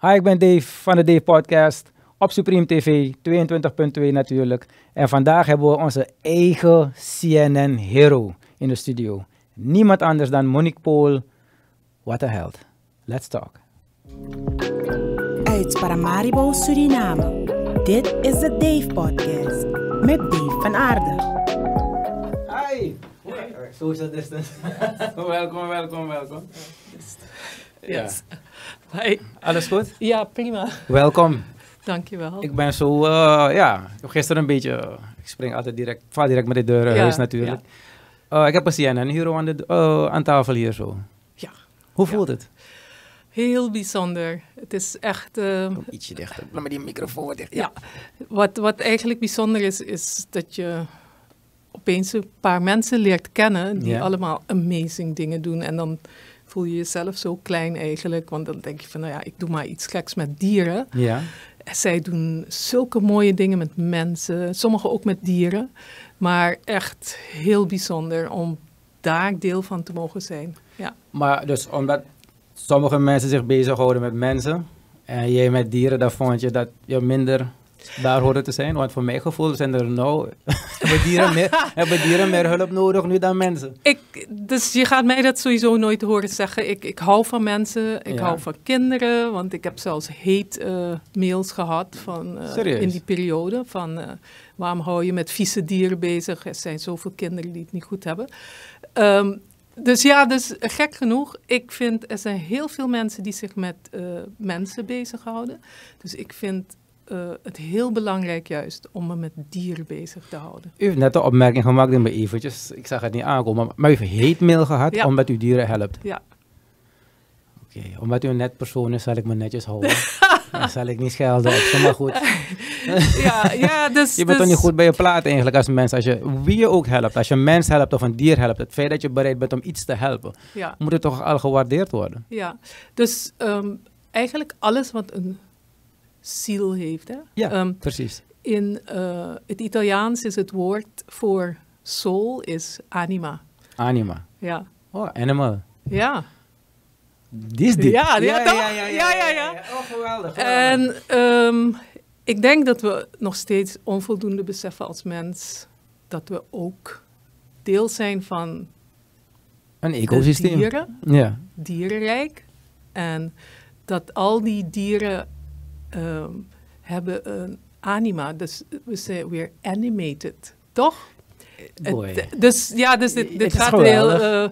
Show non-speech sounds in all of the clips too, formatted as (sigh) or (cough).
Hi, ik ben Dave van de Dave Podcast op Supreme TV, 22.2 natuurlijk. En vandaag hebben we onze eigen CNN hero in de studio. Niemand anders dan Monique Pool. What a held. Let's talk. Uit Paramaribo, Suriname. Dit is de Dave Podcast met Dave van Aarde. Hi. Social distance. (laughs) welkom, welkom, welkom. Yes. (laughs) Hi. Alles goed? Ja, prima. Welkom. Dankjewel. Ik ben zo, eh, ja, ik heb gisteren een beetje, eh, ik spring altijd direct, vaar direct met de deur Ja, huis natuurlijk. Eh, ik heb een CNN hero aan, de, eh, aan tafel hier zo. Ja. Hoe Ja. voelt het? Heel bijzonder. Het is echt... eh, ietsje dichter. Laat me die microfoon dicht. ja. Wat, wat eigenlijk bijzonder is, is dat je opeens een paar mensen leert kennen die Ja. allemaal amazing dingen doen. En dan voel je jezelf zo klein eigenlijk. Want dan denk je van, nou ja, ik doe maar iets geks met dieren. Ja. Zij doen zulke mooie dingen met mensen, sommigen ook met dieren. Maar echt heel bijzonder om daar deel van te mogen zijn. Ja. Maar dus omdat sommige mensen zich bezighouden met mensen en jij met dieren, dan vond je dat je minder daar hoorde te zijn. Want voor mijn gevoel zijn er nou, hebben, dieren meer, (laughs) hebben dieren meer hulp nodig nu dan mensen. Ik, dus je gaat mij dat sowieso nooit horen zeggen. Ik, ik hou van mensen, ik Ja. hou van kinderen. Want ik heb zelfs hate eh, mails gehad van, eh, in die periode. Van eh, waarom hou je met vieze dieren bezig? Er zijn zoveel kinderen die het niet goed hebben. Ehm, dus ja, dus gek genoeg. Ik vind, er zijn heel veel mensen die zich met mensen bezighouden. Dus ik vind eh, het heel belangrijk juist om me met dieren bezig te houden. U heeft net een opmerking gemaakt in me eventjes, ik zag het niet aankomen, maar u heeft hate mail gehad Ja. omdat u dieren helpt. Ja. Oké, omdat u een net persoon is, zal ik me netjes houden. (laughs) dan zal ik niet schelden op ze, maar goed. (laughs) ja, ja, dus... Je bent dus, toch niet goed bij je plaat eigenlijk als mens. Als je, wie je ook helpt, als je een mens helpt of een dier helpt, het feit dat je bereid bent om iets te helpen, Ja, moet het toch al gewaardeerd worden. ja. dus ehm, eigenlijk alles wat een ziel heeft. Hè? Ja, Ehm, precies. in eh, het Italiaans is het woord voor soul is anima. Anima. Ja, Oh, animal. ja. Die is diep. Ja, ja? Ja, ja, ja. Oh, geweldig. En ehm, ik denk dat we nog steeds onvoldoende beseffen als mens dat we ook deel zijn van een de ecosysteem. dieren. Ja. dierenrijk. En dat al die dieren ehm, hebben een anima. Dus we zijn weer animated, toch? Het- dus ja, dus dit, gaat heel... eh,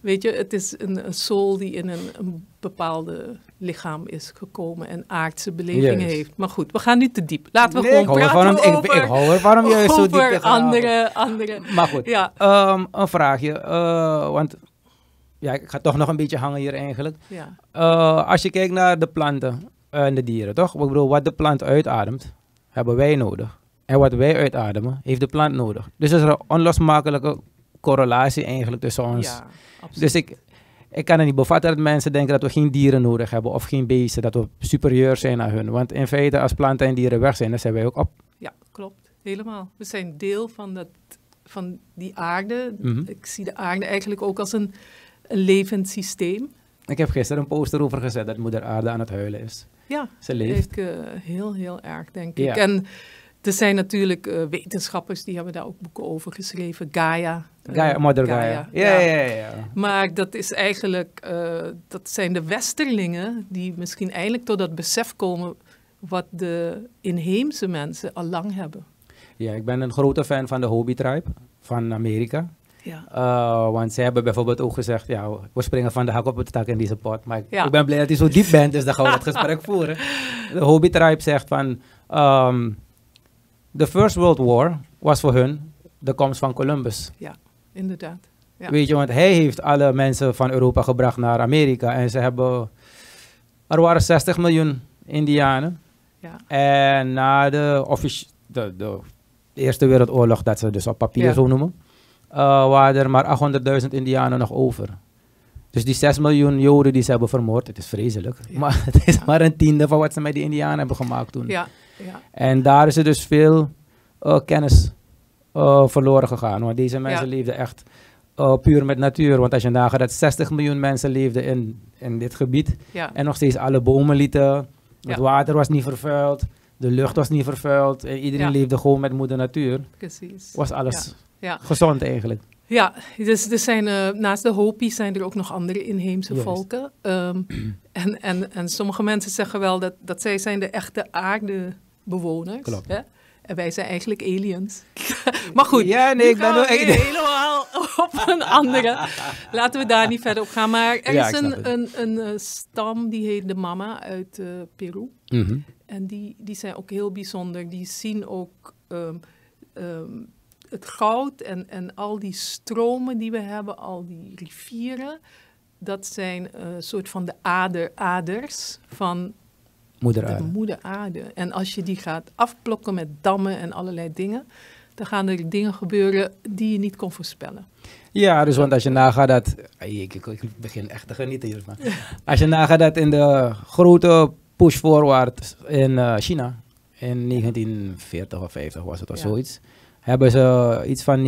weet je, het is een, een soul die in een, een bepaalde lichaam is gekomen en aardse belevingen heeft. Maar goed, we gaan nu te diep. Laten we Nee, gewoon praten over, ik, ik hou ervan om juist zo diep over andere, andere... Maar goed, Ja, Ehm, een vraagje. eh, want ja, ik ga toch nog een beetje hangen hier eigenlijk. ja, Eh, als je kijkt naar de planten en de dieren, toch? Ik bedoel, wat de plant uitademt, hebben wij nodig. En wat wij uitademen, heeft de plant nodig. Dus er is een onlosmakelijke correlatie eigenlijk tussen ons. ja. Dus ik, ik kan het niet bevatten dat mensen denken dat we geen dieren nodig hebben of geen beesten, dat we superieur zijn aan hun. Want in feite, als planten en dieren weg zijn, dan zijn wij ook op. Ja, klopt. Helemaal. We zijn deel van, dat, van die aarde. Mhm. Ik zie de aarde eigenlijk ook als een, een levend systeem. Ik heb gisteren een poster over gezet dat moeder aarde aan het huilen is. Ja, Ze leeft. ik, eh, heel, heel erg, denk Ja. ik. En er zijn natuurlijk eh, wetenschappers die hebben daar ook boeken over geschreven. Gaia. eh, Gaia, Mother Gaia. Ja, ja, ja. ja. Maar dat is eigenlijk, dat zijn de westerlingen die misschien eindelijk tot dat besef komen wat de inheemse mensen al lang hebben. Ja, ik ben een grote fan van de Hobie Tribe van Amerika. Ja. Uh, want zij hebben bijvoorbeeld ook gezegd, ja, we springen van de hak op het tak in deze pot. Maar ik, Ja. ik ben blij dat hij zo diep bent, dus dan gaan we dat gesprek (laughs) voeren. De Hobie Tribe zegt van, um, the First World War was voor hun de komst van Columbus. Inderdaad. Ja. Weet je, want hij heeft alle mensen van Europa gebracht naar Amerika. En ze hebben, er waren 60 miljoen Indianen. Ja. En na de, de, de Eerste Wereldoorlog, dat ze dus op papier Ja. zo noemen, eh, waren er maar 800.000 Indianen nog over. Dus die 6 miljoen Joden die ze hebben vermoord, het is vreselijk. Ja. Maar (laughs) het is Ja. maar een tiende van wat ze met die Indianen hebben gemaakt toen. Ja, ja, En daar is er dus veel eh, kennis eh, verloren gegaan. Want deze mensen leefden echt eh, puur met natuur. Want als je nagaat dat 60 miljoen mensen leefden in, in dit gebied. En nog steeds alle bomen lieten Het water was niet vervuild, de lucht was niet vervuild. En iedereen leefde gewoon met moeder natuur. Precies. Was alles Ja. gezond eigenlijk. Ja, dus er zijn, eh, naast de Hopi's zijn er ook nog andere inheemse Juist. volken. Ehm, (clears throat) en, en, en sommige mensen zeggen wel dat, dat zij zijn de echte aardebewoners. Klopt. Hè? En wij zijn eigenlijk aliens. (laughs) maar goed, Ja, nee, ik ben weer helemaal (laughs) op een andere. Laten we daar niet verder op gaan. Maar er Ja, is een, een, een eh, stam, die heet de Mama uit eh, Peru. Mhm. En die, die zijn ook heel bijzonder. Die zien ook ehm, ehm, het goud en, en al die stromen die we hebben, al die rivieren. Dat zijn een soort van de ader, aders van Moeder de aarde. moeder aarde. En als je die gaat afplokken met dammen en allerlei dingen, dan gaan er dingen gebeuren die je niet kon voorspellen. Ja, dus want als je nagaat dat... Ik, ik, ik begin echt te genieten hiervan. Als je nagaat dat in de grote push forward in eh, China, in 1940 of 50 was het of Ja. zoiets, hebben ze iets van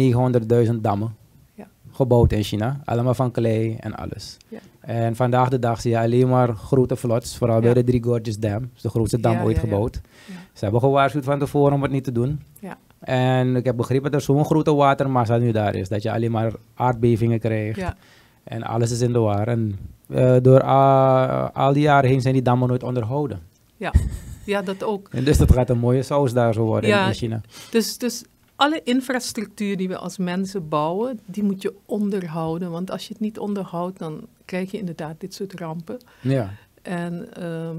900.000 dammen Ja. gebouwd in China. Allemaal van klei en alles. Ja. En vandaag de dag zie je alleen maar grote vlots, vooral bij Ja. de Three Gorges Dam. De grootste dam Ja, ooit ja, ja. gebouwd. Ja. Ze hebben gewaarschuwd van tevoren om het niet te doen. Ja. En ik heb begrepen dat er zo'n grote watermassa nu daar is, dat je alleen maar aardbevingen krijgt. Ja, En alles is in de war. En eh, door al die jaren heen zijn die dammen nooit onderhouden. ja, dat ook. En dus dat gaat een mooie saus daar zo worden in- Ja. in China. Dus, dus alle infrastructuur die we als mensen bouwen, die moet je onderhouden. Want als je het niet onderhoudt, dan krijg je inderdaad dit soort rampen. Ja. En ehm,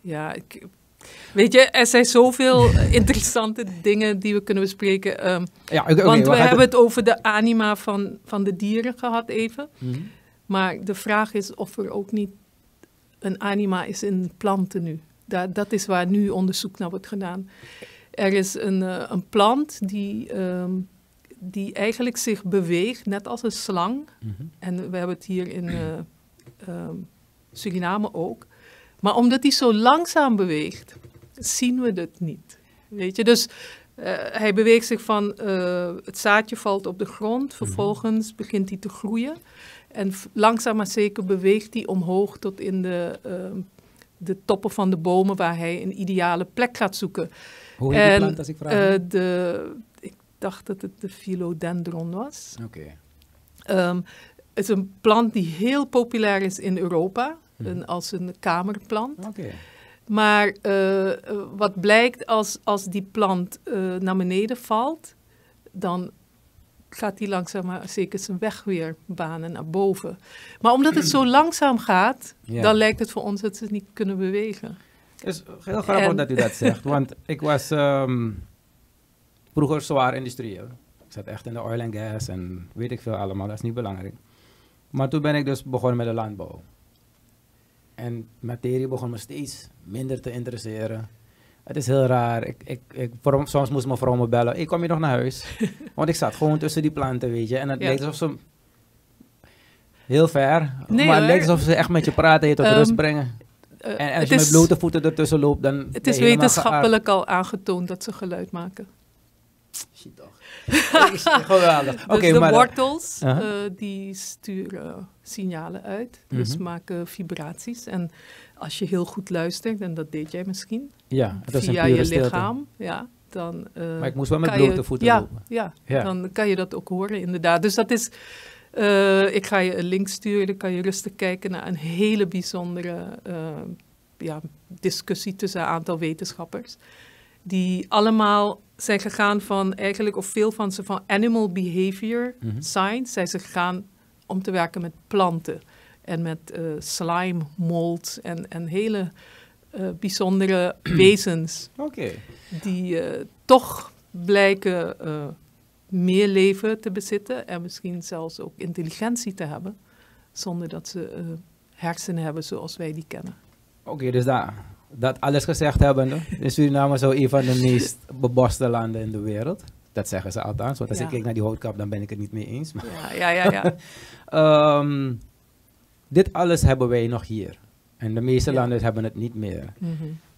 ja, ik, weet je, er zijn zoveel (laughs) interessante dingen die we kunnen bespreken. ehm, ja want we, hebben het over de anima van, van de dieren gehad even. Mhm. Maar de vraag is of er ook niet een anima is in planten nu. Daar, dat is waar nu onderzoek naar wordt gedaan. Er is een, eh, een plant die, ehm, die eigenlijk zich beweegt, net als een slang. Mhm. En we hebben het hier in eh, ehm, Suriname ook. Maar omdat hij zo langzaam beweegt, zien we het niet. Weet je, dus eh, hij beweegt zich van het zaadje valt op de grond, vervolgens begint hij te groeien. En langzaam maar zeker beweegt hij omhoog tot in de, ehm, de toppen van de bomen waar hij een ideale plek gaat zoeken. Hoe heet die plant als ik vraag? Eh, de, ik dacht dat het de philodendron was. Oké. Ehm, het is een plant die heel populair is in Europa, Mhm. een, als een kamerplant. Oké. Maar eh, wat blijkt als, als die plant eh, naar beneden valt, dan gaat die langzaam maar zeker zijn weg weer banen naar boven. Maar omdat het zo langzaam gaat, Ja. dan lijkt het voor ons dat ze niet kunnen bewegen. Het is heel grappig En- dat u dat zegt, want ik was ehm, vroeger zwaar industrieel. Ik zat echt in de oil en gas en weet ik veel allemaal, dat is niet belangrijk. Maar toen ben ik dus begonnen met de landbouw. En materie begon me steeds minder te interesseren. Het is heel raar. Ik, ik, ik, soms moest mijn vrouw me bellen. Ik kom je nog naar huis? (laughs) Want ik zat gewoon tussen die planten, weet je. En het Ja. leek alsof ze... Heel ver. Nee, maar het leek alsof ze echt met je praten, je tot Ehm, rust brengen. Eh, En, en als het je met is- blote voeten ertussen loopt, dan. Het is wetenschappelijk al aangetoond dat ze geluid maken. Shit, toch. (laughs) Geweldig. Oké, dus de maar. wortels, Aha. eh, die sturen signalen uit. Dus Mhm. maken vibraties. En als je heel goed luistert, en dat deed jij misschien, ja, een via pure je stilte. lichaam, ja, dan... eh, Maar ik moest wel met blote voeten ja, lopen. Ja, Ja. dan kan je dat ook horen inderdaad. Dus dat is... eh, ik ga je een link sturen, dan kan je rustig kijken naar een hele bijzondere eh, ja, discussie tussen een aantal wetenschappers. Die allemaal zijn gegaan van eigenlijk, of veel van ze van animal behavior Mhm. science, zijn ze gegaan om te werken met planten en met eh, slime molds en, en hele bijzondere (clears throat) wezens Oké. die toch blijken meer leven te bezitten en misschien zelfs ook intelligentie te hebben, zonder dat ze eh, hersenen hebben zoals wij die kennen. Oké, dus dat, dat alles gezegd hebbende, is Suriname zo een van de meest beboste landen in de wereld. Dat zeggen ze althans, want als Ja. ik kijk naar die houtkap, dan ben ik het niet mee eens. Maar, Ja, ja, ja. ja. (laughs) Ehm, dit alles hebben wij nog hier. En de meeste Ja. landen hebben het niet meer. Mhm.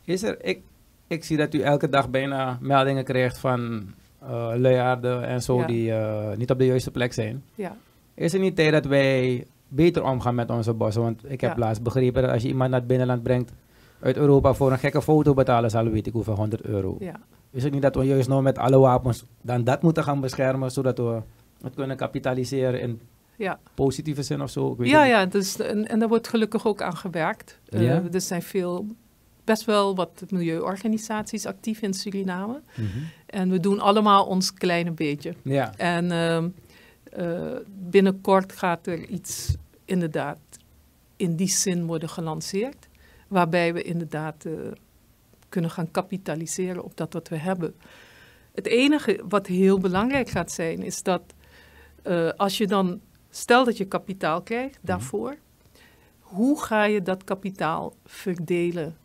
Is er, ik, ik zie dat u elke dag bijna meldingen krijgt van eh luiaarden en zo Ja. die eh, niet op de juiste plek zijn. ja. Is er niet tijd dat wij beter omgaan met onze bossen? Want ik heb laatst begrepen dat als je iemand naar het binnenland brengt, uit Europa voor een gekke foto betalen zal weet ik hoeveel 100 euro. Ja. Is het niet dat we juist nou met alle wapens dan dat moeten gaan beschermen, zodat we het kunnen kapitaliseren in Ja, positieve zin of zo? Ik weet ja, het ja dus, en, en daar wordt gelukkig ook aan gewerkt. Eh, Ja? er zijn veel, best wel wat milieuorganisaties actief in Suriname. Mhm. En we doen allemaal ons kleine beetje. Ja, En ehm, eh, binnenkort gaat er iets inderdaad in die zin worden gelanceerd. Waarbij we inderdaad eh, kunnen gaan kapitaliseren op dat wat we hebben. Het enige wat heel belangrijk gaat zijn, is dat eh, als je dan, stel dat je kapitaal krijgt daarvoor, hoe ga je dat kapitaal verdelen?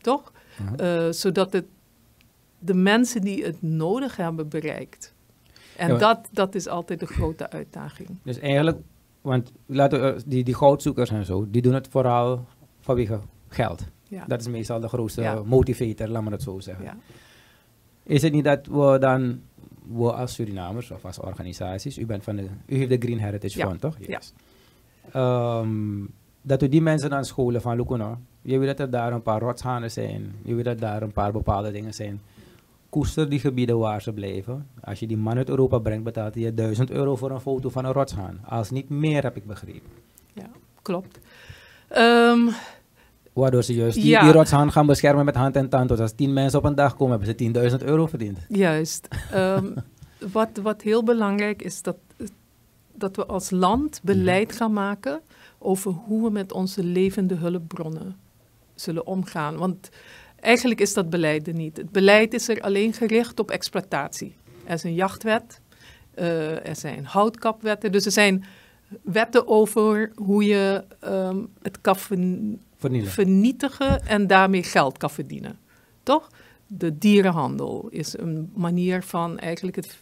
Toch? Ja. Eh, zodat het de mensen die het nodig hebben bereikt. En Ja, maar- dat, dat is altijd de grote uitdaging. dus eigenlijk, want laten we, die, die goudzoekers en zo, die doen het vooral vanwege geld. Ja. Dat is meestal de grootste Ja. motivator, laat me dat zo zeggen. ja. Is het niet dat we dan, we als Surinamers of als organisaties, u, bent van de, u heeft de Green Heritage. Fund, toch? Ja. Ehm, dat we die mensen dan scholen van, look nou, je weet dat er daar een paar rotshanen zijn, je weet dat daar een paar bepaalde dingen zijn. Koester die gebieden waar ze blijven. Als je die man uit Europa brengt, betaalt hij je 1000 euro voor een foto van een rotshaan. Als niet meer, heb ik begrepen. Klopt. Ehm, Waardoor ze juist die, Ja. die rotshaan gaan beschermen met hand en tand. Dus als 10 mensen op een dag komen, hebben ze 10.000 euro verdiend. juist. Ehm, (laughs) wat, wat heel belangrijk is dat, dat we als land beleid gaan maken over hoe we met onze levende hulpbronnen zullen omgaan. Want eigenlijk is dat beleid er niet. Het beleid is er alleen gericht op exploitatie. Er is een jachtwet, eh, er zijn houtkapwetten. Dus er zijn wetten over hoe je ehm, het kan Vernielen. vernietigen en daarmee geld kan verdienen. Toch? De dierenhandel is een manier van eigenlijk het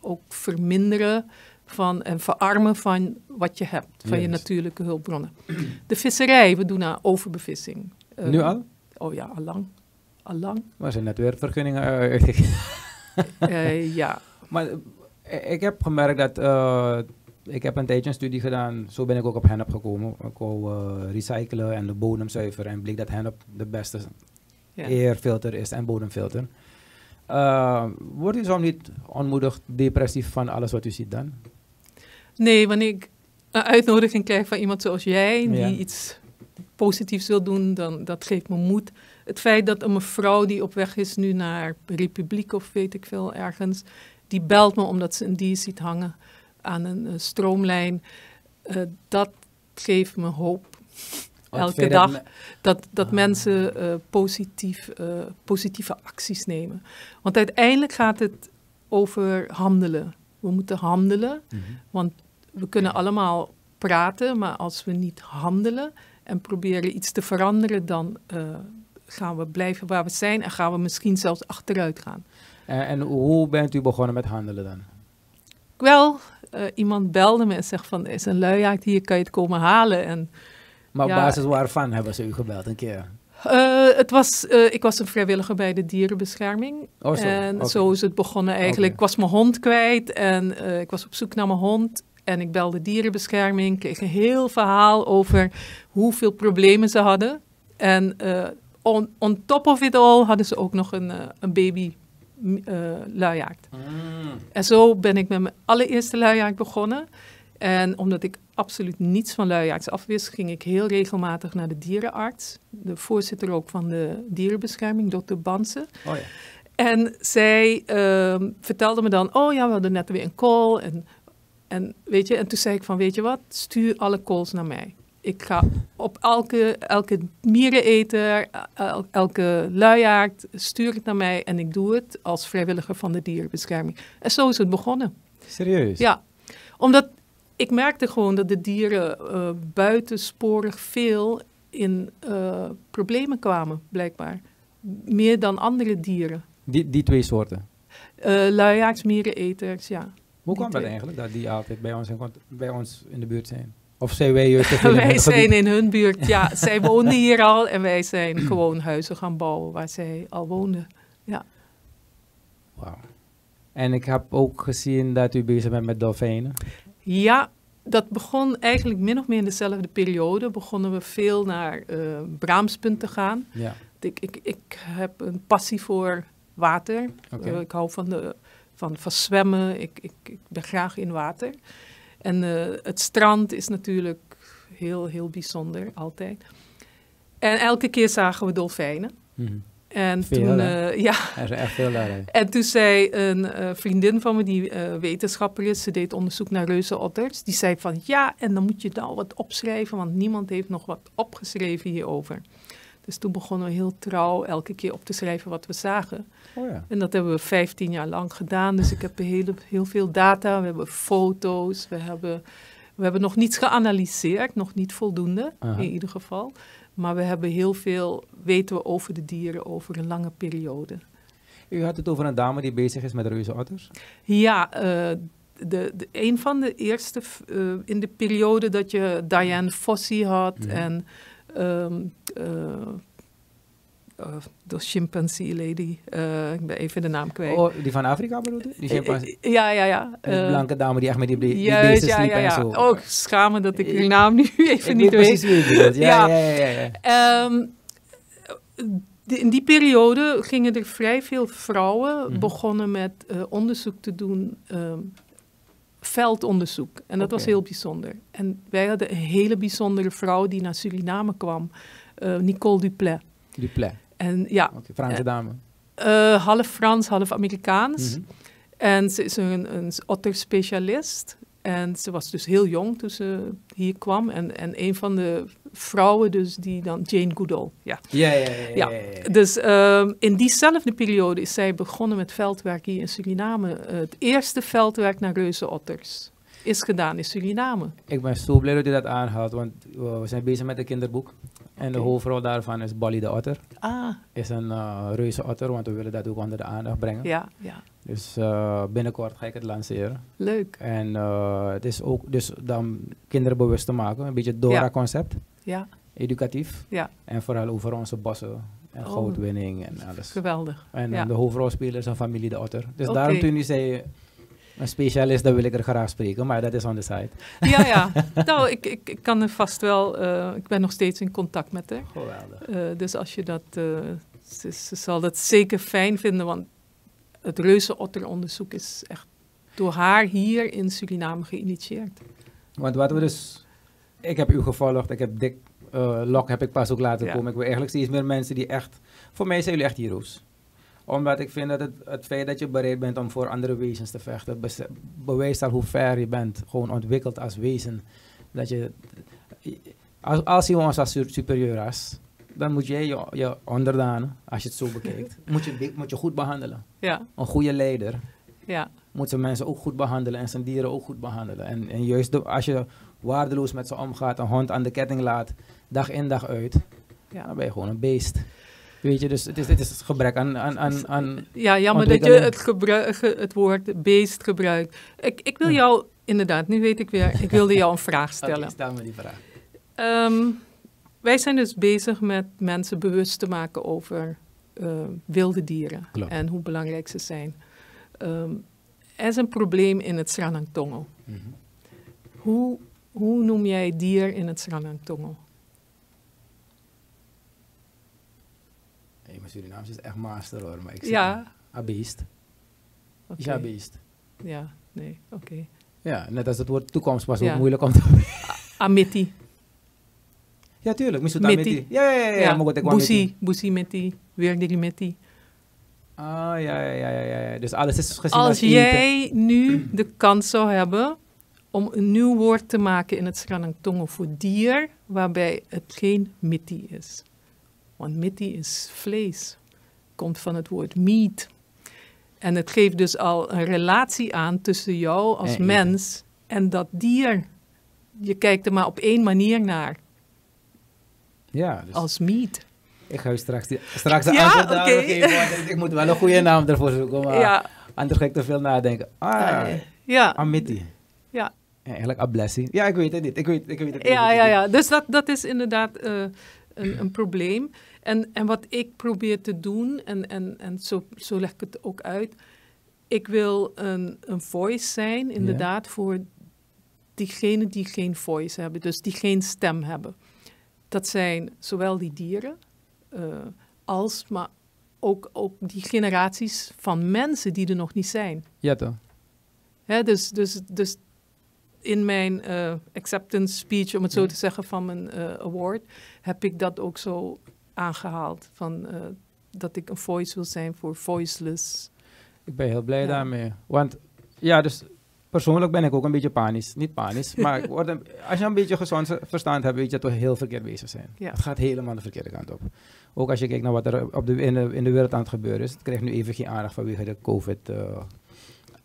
ook verminderen van en verarmen van wat je hebt, van je natuurlijke hulpbronnen. De visserij, we doen aan overbevissing. Eh, nu al? Oh ja, allang. Allang. Maar zijn net weer vergunningen eh, uitgegeven. (laughs) Eh, ja, Maar eh, ik heb gemerkt dat... eh, ik heb een tijdje een studie gedaan. Zo ben ik ook op hennep gekomen. Ik wou eh, recyclen en de bodem zuiveren. En bleek dat hennep de beste ja. airfilter is en bodemfilter. Eh, wordt u zo niet onmoedigd, depressief van alles wat u ziet dan? Nee, wanneer ik een uitnodiging krijg van iemand zoals jij, die Ja. iets positiefs wil doen, dan dat geeft me moed. Het feit dat een mevrouw die op weg is nu naar Republiek of weet ik veel ergens, die belt me omdat ze een dier ziet hangen aan een eh, stroomlijn, eh, dat geeft me hoop. Wat Elke dat dag. me- Dat, dat Ah. mensen eh, positief, positieve acties nemen. Want uiteindelijk gaat het over handelen. We moeten handelen. Mhm. Want we kunnen allemaal praten, maar als we niet handelen en proberen iets te veranderen, dan eh, gaan we blijven waar we zijn en gaan we misschien zelfs achteruit gaan. En, en hoe bent u begonnen met handelen dan? Wel, eh, iemand belde me en zegt van, er is een luiaard hier, kan je het komen halen? En Maar op Ja. basis waarvan hebben ze u gebeld een keer? eh, het was, ik was een vrijwilliger bij de dierenbescherming. Oh. En zo is het begonnen eigenlijk. Ik was mijn hond kwijt en ik was op zoek naar mijn hond. En ik belde dierenbescherming, kreeg een heel verhaal over hoeveel problemen ze hadden. En eh, on, on top of it all hadden ze ook nog een, eh, een baby eh luiaard. Mm. En zo ben ik met mijn allereerste luiaard begonnen. En omdat ik absoluut niets van luiaards afwist, ging ik heel regelmatig naar de dierenarts. De voorzitter ook van de dierenbescherming, dokter Bansen. Oh ja. En zij ehm, vertelde me dan, oh ja, we hadden net weer een call. En, en, weet je, en toen zei ik van, weet je wat, stuur alle calls naar mij. Ik ga op elke, elke miereneter, el- elke luiaard, stuur het naar mij. En ik doe het als vrijwilliger van de dierenbescherming. En zo is het begonnen. Serieus? Ja, omdat ik merkte gewoon dat de dieren eh, buitensporig veel in eh, problemen kwamen, blijkbaar. Meer dan andere dieren. Die, die twee soorten. Eh luiaards, miereneters, ja. Hoe kwam dat eigenlijk, dat die altijd bij ons in, bij ons in de buurt zijn? Of zijn wij juist (laughs) wij zijn in hun buurt, ja. zij woonden hier al en wij zijn (clears throat) gewoon huizen gaan bouwen waar zij al woonden. Wauw. En ik heb ook gezien dat u bezig bent met dolfijnen. Ja, dat begon eigenlijk min of meer in dezelfde periode. Begonnen we veel naar uh, Braamspunt te gaan. Ja. Ik, ik, ik heb een passie voor water. Uh, ik hou van, de, van, van zwemmen. Ik, ik, ik ben graag in water. En uh, het strand is natuurlijk heel, heel bijzonder, altijd. En elke keer zagen we dolfijnen. Mhm. En Veel, toen, uh, ja. Er is echt veel daarin. En toen zei een uh, vriendin van me, die uh, wetenschapper is, ze deed onderzoek naar reuzenotters, die zei van ja, en dan moet je nou wat opschrijven, want niemand heeft nog wat opgeschreven hierover. Dus toen begonnen we heel trouw elke keer op te schrijven wat we zagen. Oh ja. En dat hebben we 15 jaar lang gedaan. Dus ik heb heel, heel veel data. We hebben foto's. We hebben, we hebben nog niets geanalyseerd. Nog niet voldoende, Aha. in ieder geval. Maar we hebben heel veel, weten we over de dieren over een lange periode. U had het over een dame die bezig is met reuzenotters. Ja, uh, de, de, een van de eerste, uh, in de periode dat je Diane Fossey had Mhm. en um, uh, uh, de chimpansee lady, uh, ik ben even de naam kwijt. Oh, die van Afrika u? Die chimpansee? Ja, ja, ja. Die blanke dame die echt met die, die Juist, beesten ja, ja, ja. zo. Oh, schamen dat ik die naam nu (laughs) even ik niet weet je. Ja, Ja. ja, ja. ja, ja. Um, de- in die periode gingen er vrij veel vrouwen Mhm. begonnen met uh, onderzoek te doen, ehm, veldonderzoek. En dat was heel bijzonder. En wij hadden een hele bijzondere vrouw die naar Suriname kwam, eh, Nicole Duplay. Die plek. En ja, Oké, Franse Eh, dame. eh, half Frans, half Amerikaans. Mhm. En ze is een, een otterspecialist. En ze was dus heel jong toen ze hier kwam. En, en een van de vrouwen dus die dan, Jane Goodall. Ja. Ja, ja, ja. Ja. ja, ja, ja. Dus ehm, in diezelfde periode is zij begonnen met veldwerk hier in Suriname. Eh, het eerste veldwerk naar reuzenotters is gedaan in Suriname. Ik ben zo blij dat u dat aanhaalt, want uh, we zijn bezig met een kinderboek. En de hoofdrol daarvan is Bolly de Otter. Ah, Is een uh, reuze otter, want we willen dat ook onder de aandacht brengen. ja, ja. Dus uh, binnenkort ga ik het lanceren. Leuk. En uh, het is ook dus dan kinderen bewust te maken. Een beetje het DORA-concept. Ja, Educatief. ja, En vooral over onze bossen en Oh. goudwinning en alles. geweldig. En ja. de hoofdrolspeler is een familie de Otter. Dus daarom toen u zei, een specialist, dan wil ik er graag spreken. Maar dat is on the side. Ja, ja. (laughs) Nou, ik, ik, ik kan er vast wel... eh, ik ben nog steeds in contact met haar. Geweldig. Eh, dus als je dat... eh, ze, ze zal dat zeker fijn vinden, want het reuzenotteronderzoek is echt door haar hier in Suriname geïnitieerd. Want wat we dus... Ik heb u gevolgd, ik heb Dick uh, Lok heb ik pas ook laten Ja. komen. Ik wil eigenlijk steeds meer mensen die echt... Voor mij zijn jullie echt heroes. Omdat ik vind dat het, het feit dat je bereid bent om voor andere wezens te vechten... bewijst al hoe ver je bent, gewoon ontwikkeld als wezen. Dat je... Als, als je ons als su- superieur ras, dan moet jij je, je onderdanen, als je het zo (laughs) bekijkt, moet je, moet je goed behandelen. Ja, Een goede leider ja, moet zijn mensen ook goed behandelen en zijn dieren ook goed behandelen. En, en juist de- als je waardeloos met ze omgaat, een hond aan de ketting laat, dag in dag uit, ja. dan ben je gewoon een beest. Weet je, dus het is, het is gebrek aan, aan, aan, aan Ja, jammer dat je het, het woord beest gebruikt. Ik, ik wil jou, inderdaad, nu weet ik weer, ik wilde jou een vraag (laughs) Oké, stellen. stel me die vraag. Ehm, wij zijn dus bezig met mensen bewust te maken over eh, wilde dieren Klopt. en hoe belangrijk ze zijn. Ehm, er is een probleem in het Sranang-Tongo. Mhm. Hoe, hoe noem jij dier in het Sranang-Tongo? Hey, mijn Surinaams is echt master hoor, maar ik zeg Ja, een beest. oké. Ja, beest. Ja, nee, oké. Ja, net als het woord toekomst was Ja. ook moeilijk om te... (laughs) Amiti. Ja, tuurlijk. Misuta Meti. meti. Ja, ja, ja. ja, meti. Busi, Busi meti, weer drie meti. Ah, ja, ja, ja, ja, ja, ja. Dus alles is gezien Als als jij nu de kans zou hebben om een nieuw woord te maken in het Sranang-Tongo voor dier, waarbij het geen miti is. Want miti is vlees, komt van het woord meat. En het geeft dus al een relatie aan tussen jou als En mens en dat dier. Je kijkt er maar op één manier naar, Ja, dus als meat. ik ga u straks, die, straks de Ja, antwoord geven. ik, moet wel een goede naam ervoor zoeken, maar ja, anders ga ik te veel nadenken. Ah, ja, Amiti. Ja. Ja, eigenlijk Ablessi. Ja, ik weet het niet. Ik weet, ik weet het niet. Ja, ja, ja. Dus dat, dat is inderdaad eh, een, een probleem. En, en wat ik probeer te doen, en, en, en zo, zo leg ik het ook uit. Ik wil een, een voice zijn, inderdaad, voor diegenen die geen voice hebben, dus die geen stem hebben. Dat zijn zowel die dieren eh, als, maar ook, ook die generaties van mensen die er nog niet zijn. Ja, toch? Hè, dus, dus, dus in mijn eh, acceptance speech, om het zo te zeggen, van mijn eh, award, heb ik dat ook zo aangehaald. Van, eh, dat ik een voice wil zijn voor voiceless. Ik ben heel blij daarmee. Want ja, dus persoonlijk ben ik ook een beetje panisch. Niet panisch, maar (laughs) als je een beetje gezond verstand hebt, weet je dat we heel verkeerd bezig zijn. Ja. Het gaat helemaal de verkeerde kant op. Ook als je kijkt naar wat er op de, in, de, in de wereld aan het gebeuren is. Het krijgt nu even geen aandacht vanwege de COVID-19.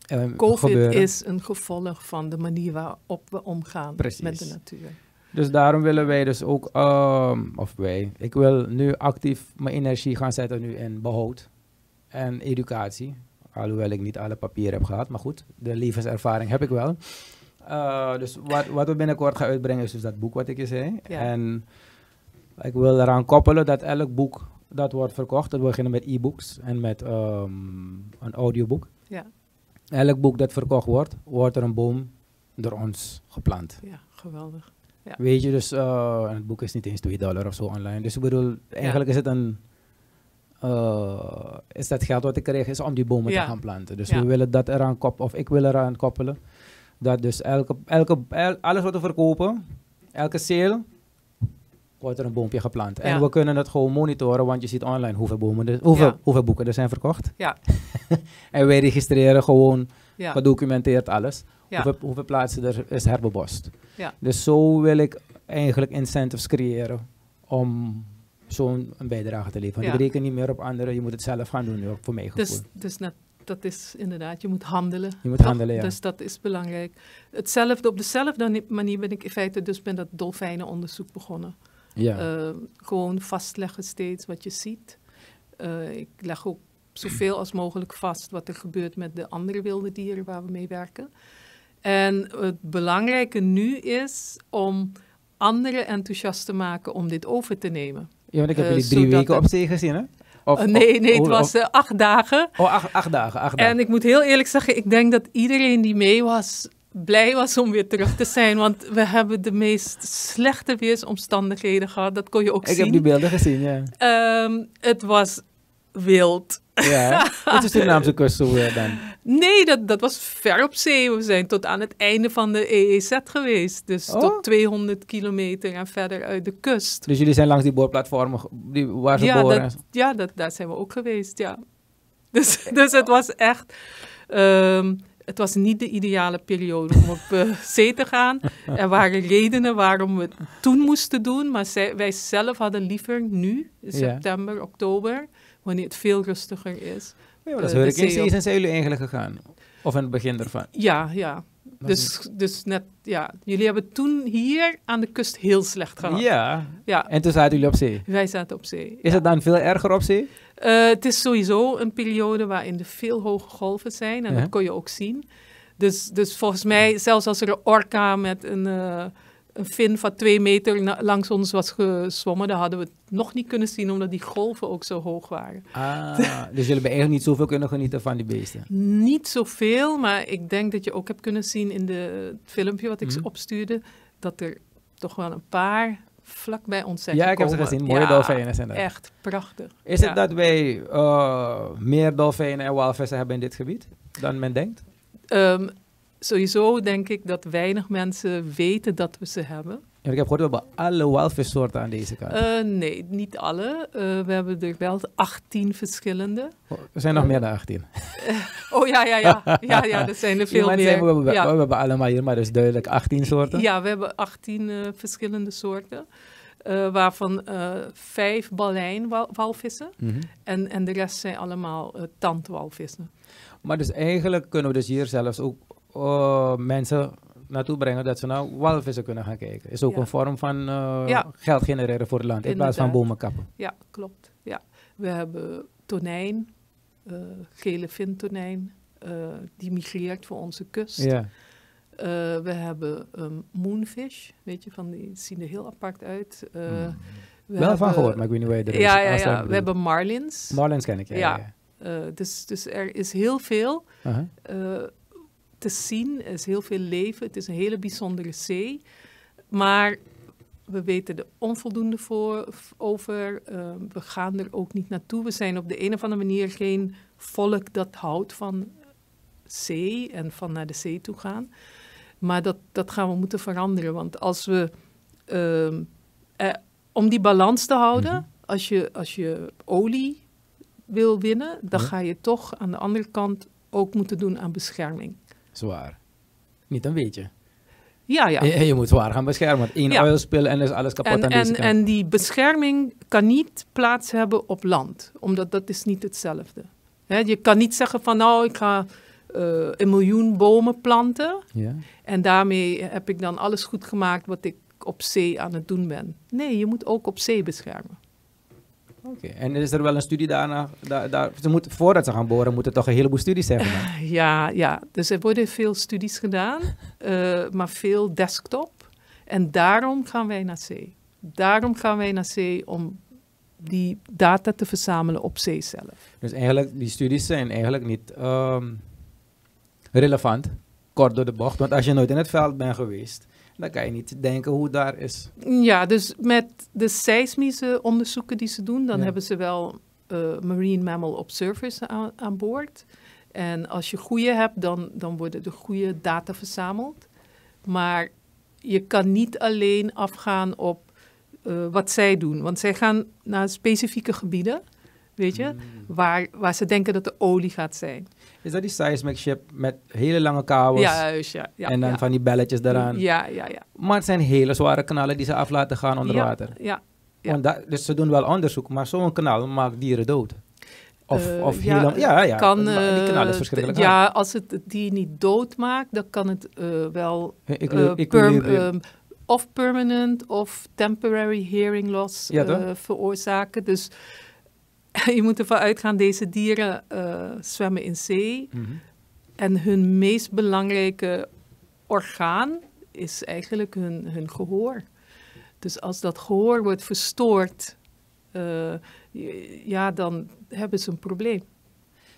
Ehm, COVID is een gevolg van de manier waarop we omgaan met de natuur. Dus daarom willen wij dus ook, ehm, of wij, ik wil nu actief mijn energie gaan zetten nu in behoud en educatie. Alhoewel ik niet alle papieren heb gehad, maar goed, de levenservaring heb ik wel. Eh, dus wat, wat we binnenkort gaan uitbrengen is dus dat boek wat ik je zei. En ik wil eraan koppelen dat elk boek dat wordt verkocht, dat we beginnen met e-books en met ehm, een audioboek. Ja. Elk boek dat verkocht wordt, wordt er een boom door ons geplant. ja geweldig. Ja. Weet je, dus eh, het boek is niet eens 2 dollar of zo online. Dus ik bedoel, eigenlijk is het een. eh, is dat geld wat ik kreeg, is om die bomen Ja. te gaan planten. Dus we willen dat eraan koppelen, of ik wil eraan koppelen. Dat dus elke, elke, el- alles wat we verkopen, elke sale, wordt er een boompje geplant. En we kunnen het gewoon monitoren, want je ziet online hoeveel, bomen er, hoeveel, Ja. hoeveel boeken er zijn verkocht. Ja. (laughs) en wij registreren gewoon, Ja, gedocumenteerd alles. Hoeveel, hoeveel plaatsen er is herbebost. Ja. Dus zo wil ik eigenlijk incentives creëren om zo'n bijdrage te leveren. Want Ja. ik reken niet meer op anderen, je moet het zelf gaan doen, voor mij gevoel. dus, dus net, dat is inderdaad, je moet handelen. je moet toch? handelen, ja. Dus dat is belangrijk. Hetzelfde, op dezelfde ni- manier ben ik in feite dus met dat dolfijnenonderzoek begonnen. Ja. Eh, gewoon vastleggen steeds wat je ziet. Eh, ik leg ook zoveel als mogelijk vast wat er gebeurt met de andere wilde dieren waar we mee werken. En het belangrijke nu is om anderen enthousiast te maken om dit over te nemen. ja, want ik heb eh, jullie drie weken op zee gezien, hè? Of, nee, nee, het of- was eh, acht dagen. oh, acht, acht dagen, acht dagen. En ik moet heel eerlijk zeggen, ik denk dat iedereen die mee was, blij was om weer terug te zijn. Want we hebben de meest slechte weersomstandigheden gehad. Dat kon je ook ik zien. heb die beelden gezien, ja. Ehm, het was wild. ja. Wat is de Surinaamse kust zo weer dan? Nee, dat, dat was ver op zee. We zijn tot aan het einde van de EEZ geweest. Dus Oh. tot 200 kilometer en verder uit de kust. Dus jullie zijn langs die boorplatformen die, waar ze Ja, boren? dat, ja dat, daar zijn we ook geweest, ja. Dus, dus het was echt... ehm, het was niet de ideale periode om op eh, (laughs) zee te gaan. Er waren redenen waarom we het toen moesten doen. Maar zij, wij zelf hadden liever nu, Ja. september, oktober... wanneer het veel rustiger is. Ja, dat is eh, de hurricane zee op. season zijn jullie eigenlijk gegaan? Of in het begin ervan? Ja, ja. Dus, dus net, ja. Jullie hebben toen hier aan de kust heel slecht gehad. Ja, Ja, en toen zaten jullie op zee. wij zaten op zee. Is ja. het dan veel erger op zee? Eh, het is sowieso een periode waarin er veel hoge golven zijn. En Ja. dat kon je ook zien. Dus, dus volgens mij, zelfs als er een orka met een, eh, een fin van twee meter langs ons was gezwommen, dan hadden we het nog niet kunnen zien, omdat die golven ook zo hoog waren. Ah, (laughs) dus jullie hebben eigenlijk niet zoveel kunnen genieten van die beesten. Niet zoveel, maar ik denk dat je ook hebt kunnen zien in de, het filmpje wat ik Mhm. opstuurde, dat er toch wel een paar vlak bij ons zijn Ja, ik heb ze gezien. Mooie Ja, dolfijnen zijn dat. Echt prachtig. Is Ja. het dat wij eh, meer dolfijnen en walvissen hebben in dit gebied dan men denkt? Ehm, sowieso denk ik dat weinig mensen weten dat we ze hebben. Ja, ik heb gehoord, we hebben alle walvissoorten aan deze kant. Eh, nee, niet alle. Eh, we hebben er wel 18 verschillende. Oh, er zijn nog meer dan 18. (laughs) Oh ja, ja, ja. Ja, ja er zijn er (laughs) veel meer. we, hebben, ja. we hebben allemaal hier, maar dus duidelijk 18 soorten. ja, we hebben 18 eh, verschillende soorten. eh, waarvan eh, vijf balijnwalvissen. Mhm. En, en de rest zijn allemaal eh, tandwalvissen. Maar dus eigenlijk kunnen we dus hier zelfs ook eh, mensen naartoe brengen dat ze naar walvissen kunnen gaan kijken. Is ook Ja. een vorm van eh, Ja. geld genereren voor het land in plaats van bomen kappen. Ja, klopt. Ja. We hebben tonijn, eh, gele vintonijn, eh, die migreert voor onze kust. Ja. We hebben ehm, moonfish, weet je, van die zien er heel apart uit. Hmm. we Wel van hebben- gehoord, maar ik weet niet waar je. Ja, ja, ja. We hebben marlins. Marlins ken ik, ja. Dus, dus er is heel veel. Aha. Te zien. Er is heel veel leven. Het is een hele bijzondere zee. Maar we weten er onvoldoende voor, over. Uh, we gaan er ook niet naartoe. We zijn op de een of andere manier geen volk dat houdt van zee en van naar de zee toe gaan. Maar dat, dat gaan we moeten veranderen. Want als we, uh, eh, om die balans te houden, Mhm. als, je, als je olie wil winnen, dan Ja. ga je toch aan de andere kant ook moeten doen aan bescherming. Zwaar. Niet een beetje. Ja, ja. Je, je moet zwaar gaan beschermen. Want één Ja. en is alles kapot En, aan deze en, kant. en die bescherming kan niet plaats hebben op land, omdat dat is niet hetzelfde. Hè, je kan niet zeggen van nou, ik ga eh, een miljoen bomen planten ja. en daarmee heb ik dan alles goed gemaakt wat ik op zee aan het doen ben. Nee, je moet ook op zee beschermen. Oké. En is er wel een studie daarna? Daar, daar, ze moeten, voordat ze gaan boren, moeten toch een heleboel studies zijn gedaan. (laughs) Ja, ja, dus er worden veel studies gedaan, eh, maar veel desktop. En daarom gaan wij naar zee. Daarom gaan wij naar zee om die data te verzamelen op zee zelf. Dus eigenlijk, die studies zijn eigenlijk niet ehm, relevant. Kort door de bocht. Want als je nooit in het veld bent geweest, dan kan je niet denken hoe het daar is. Ja, dus met de seismische onderzoeken die ze doen, dan Ja. hebben ze wel eh, marine mammal observers aan, aan boord. En als je goede hebt, dan, dan worden de goede data verzameld. Maar je kan niet alleen afgaan op eh, wat zij doen. Want zij gaan naar specifieke gebieden, weet je, waar, waar ze denken dat de olie gaat zijn. Is dat die seismic ship met hele lange kabels juist, ja. ja en dan ja. van die belletjes eraan? Ja, ja, ja. Maar het zijn hele zware kanalen die ze af laten gaan onder ja, water. Ja, ja. Dat, dus ze doen wel onderzoek, maar zo'n kanaal maakt dieren dood. Of, Eh, of ja, helemaal... Ja, ja. kan, die kanaal is eh, verschrikkelijk d- hard. Ja, als het dier niet doodmaakt, dan kan het eh, wel Ik, ik, perm- of permanent of temporary hearing loss veroorzaken. Dus (laughs) je moet ervan uitgaan, deze dieren eh, zwemmen in zee. Mhm. En hun meest belangrijke orgaan is eigenlijk hun, hun gehoor. Dus als dat gehoor wordt verstoord, eh, ja, dan hebben ze een probleem.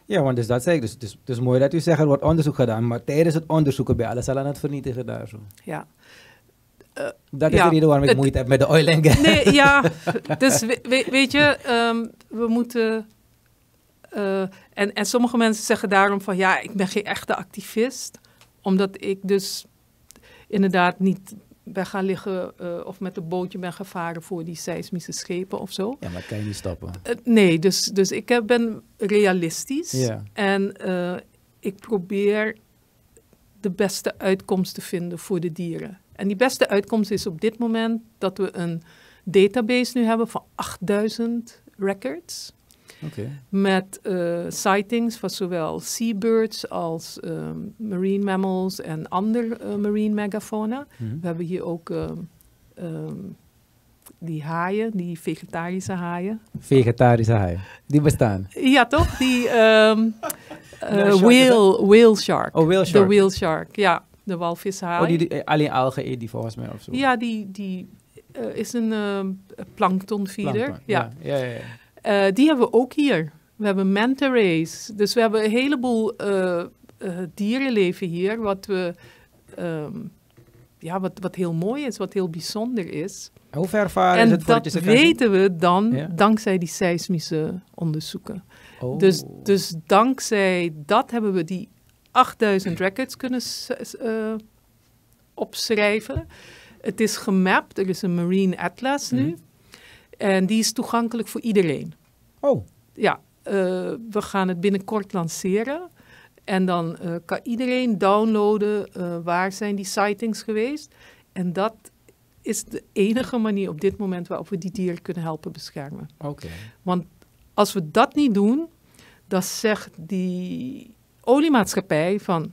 Ja, want dus dat zei ik. Dus het is, het is mooi dat u zegt er wordt onderzoek gedaan, maar tijdens het onderzoeken je alles al aan het vernietigen daar zo. Ja. Dat is Ja, de reden waarom ik het- moeite heb met de oil and gas. Nee, (laughs) ja. Dus we- we- weet je, ehm, we moeten. eh, en, en sommige mensen zeggen daarom van ja, ik ben geen echte activist. Omdat ik dus inderdaad niet ben gaan liggen eh, of met een bootje ben gevaren voor die seismische schepen of zo. Ja, maar kan je niet stoppen. Eh, nee, dus, dus ik heb- ben realistisch. En eh, ik probeer de beste uitkomst te vinden voor de dieren. En die beste uitkomst is op dit moment dat we een database nu hebben van 8000 records. Met eh, sightings van zowel seabirds als ehm, marine mammals en ander eh, marine megafauna. Mhm. We hebben hier ook ehm, ehm, die haaien, die vegetarische haaien. Vegetarische haaien. Die bestaan. Ja, toch? Die (laughs) shark is whale, whale shark. Oh, whale De shark. whale shark, ja. De walvishaai. Oh, die, die- eh, alleen algen eet die volgens mij of zo. Ja, die, die eh, is een ehm planktonfeeder. Plankton. Ja. Ja, ja, ja. Eh, die hebben we ook hier. We hebben manta rays. Dus we hebben een heleboel eh, eh, dierenleven hier, wat, we, ehm, ja, wat, wat heel mooi is, wat heel bijzonder is. Hoe ver varen is en het voordat dat weten we dan Ja. dankzij die seismische onderzoeken. Oh. Dus, dus dankzij dat hebben we die 8000 records kunnen eh, opschrijven. Het is gemapt, er is een Marine Atlas nu. Mhm. En die is toegankelijk voor iedereen. Oh, Ja, eh, we gaan het binnenkort lanceren. En dan eh, kan iedereen downloaden waar zijn die sightings geweest. En dat is de enige manier op dit moment waarop we die dieren kunnen helpen beschermen. oké. Want als we dat niet doen, dan zegt die oliemaatschappij van...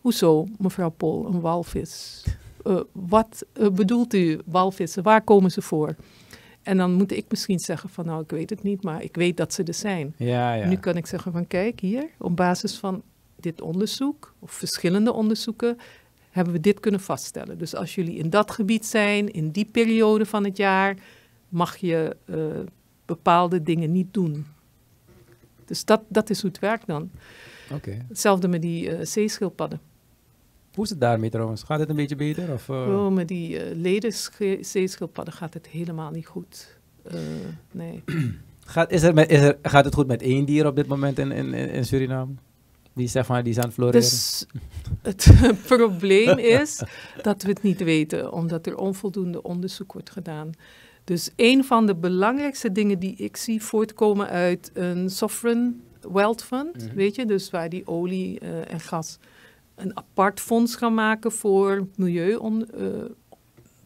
Hoezo, mevrouw Pol, een walvis? Eh, wat eh, bedoelt u, walvissen? Waar komen ze voor? En dan moet ik misschien zeggen van, nou, ik weet het niet, maar ik weet dat ze er zijn. Ja, ja. Nu kan ik zeggen van, kijk hier, op basis van dit onderzoek, of verschillende onderzoeken, hebben we dit kunnen vaststellen. Dus als jullie in dat gebied zijn, in die periode van het jaar, mag je eh, bepaalde dingen niet doen. Dus dat, dat is hoe het werkt dan. Oké. Hetzelfde met die eh, zeeschildpadden. Hoe is het daarmee trouwens? Gaat het een beetje beter? Of, eh? Oh, met die eh leden zeeschildpadden gaat het helemaal niet goed. Nee. (clears throat) gaat, is er met, is er, gaat het goed met één dier op dit moment in, in, in in Suriname? Die, zeg maar, die is aan het floreren? Dus het (laughs) probleem is dat we het niet weten, omdat er onvoldoende onderzoek wordt gedaan. Dus een van de belangrijkste dingen die ik zie voortkomen uit een sovereign wealth fund, Mhm. weet je, dus waar die olie eh, en gas een apart fonds gaan maken voor, milieu eh,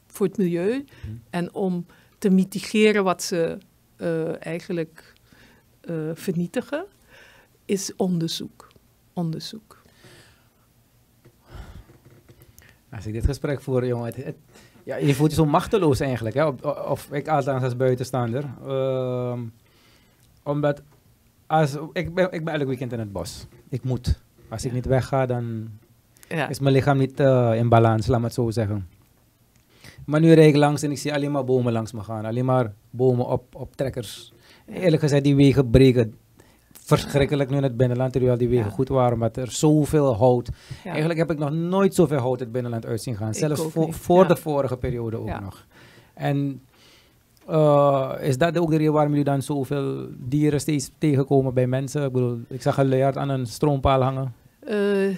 voor het milieu en om te mitigeren wat ze eh, eigenlijk vernietigen, is onderzoek. Onderzoek. Als ik dit gesprek voer, jongen, het, het- ja, je voelt je zo machteloos eigenlijk, hè? Of, of ik althans als buitenstaander. Ehm, omdat, als, ik, ben, ik ben elk weekend in het bos. Ik moet. Als ik niet wegga, dan Ja. is mijn lichaam niet eh, in balans, laat me het zo zeggen. Maar nu rijd ik langs en ik zie alleen maar bomen langs me gaan. Alleen maar bomen op, op trekkers. Eerlijk gezegd, die wegen breken verschrikkelijk nu in het binnenland, terwijl die wegen Ja. goed waren, omdat er zoveel hout Ja. Eigenlijk heb ik nog nooit zoveel hout het binnenland uit zien gaan. Ik Zelfs voor, niet, voor ja. de vorige periode ook nog. En eh, is dat ook de reden waarom jullie dan zoveel dieren steeds tegenkomen bij mensen? Ik bedoel, ik zag een luiaard aan een stroompaal hangen. Eh,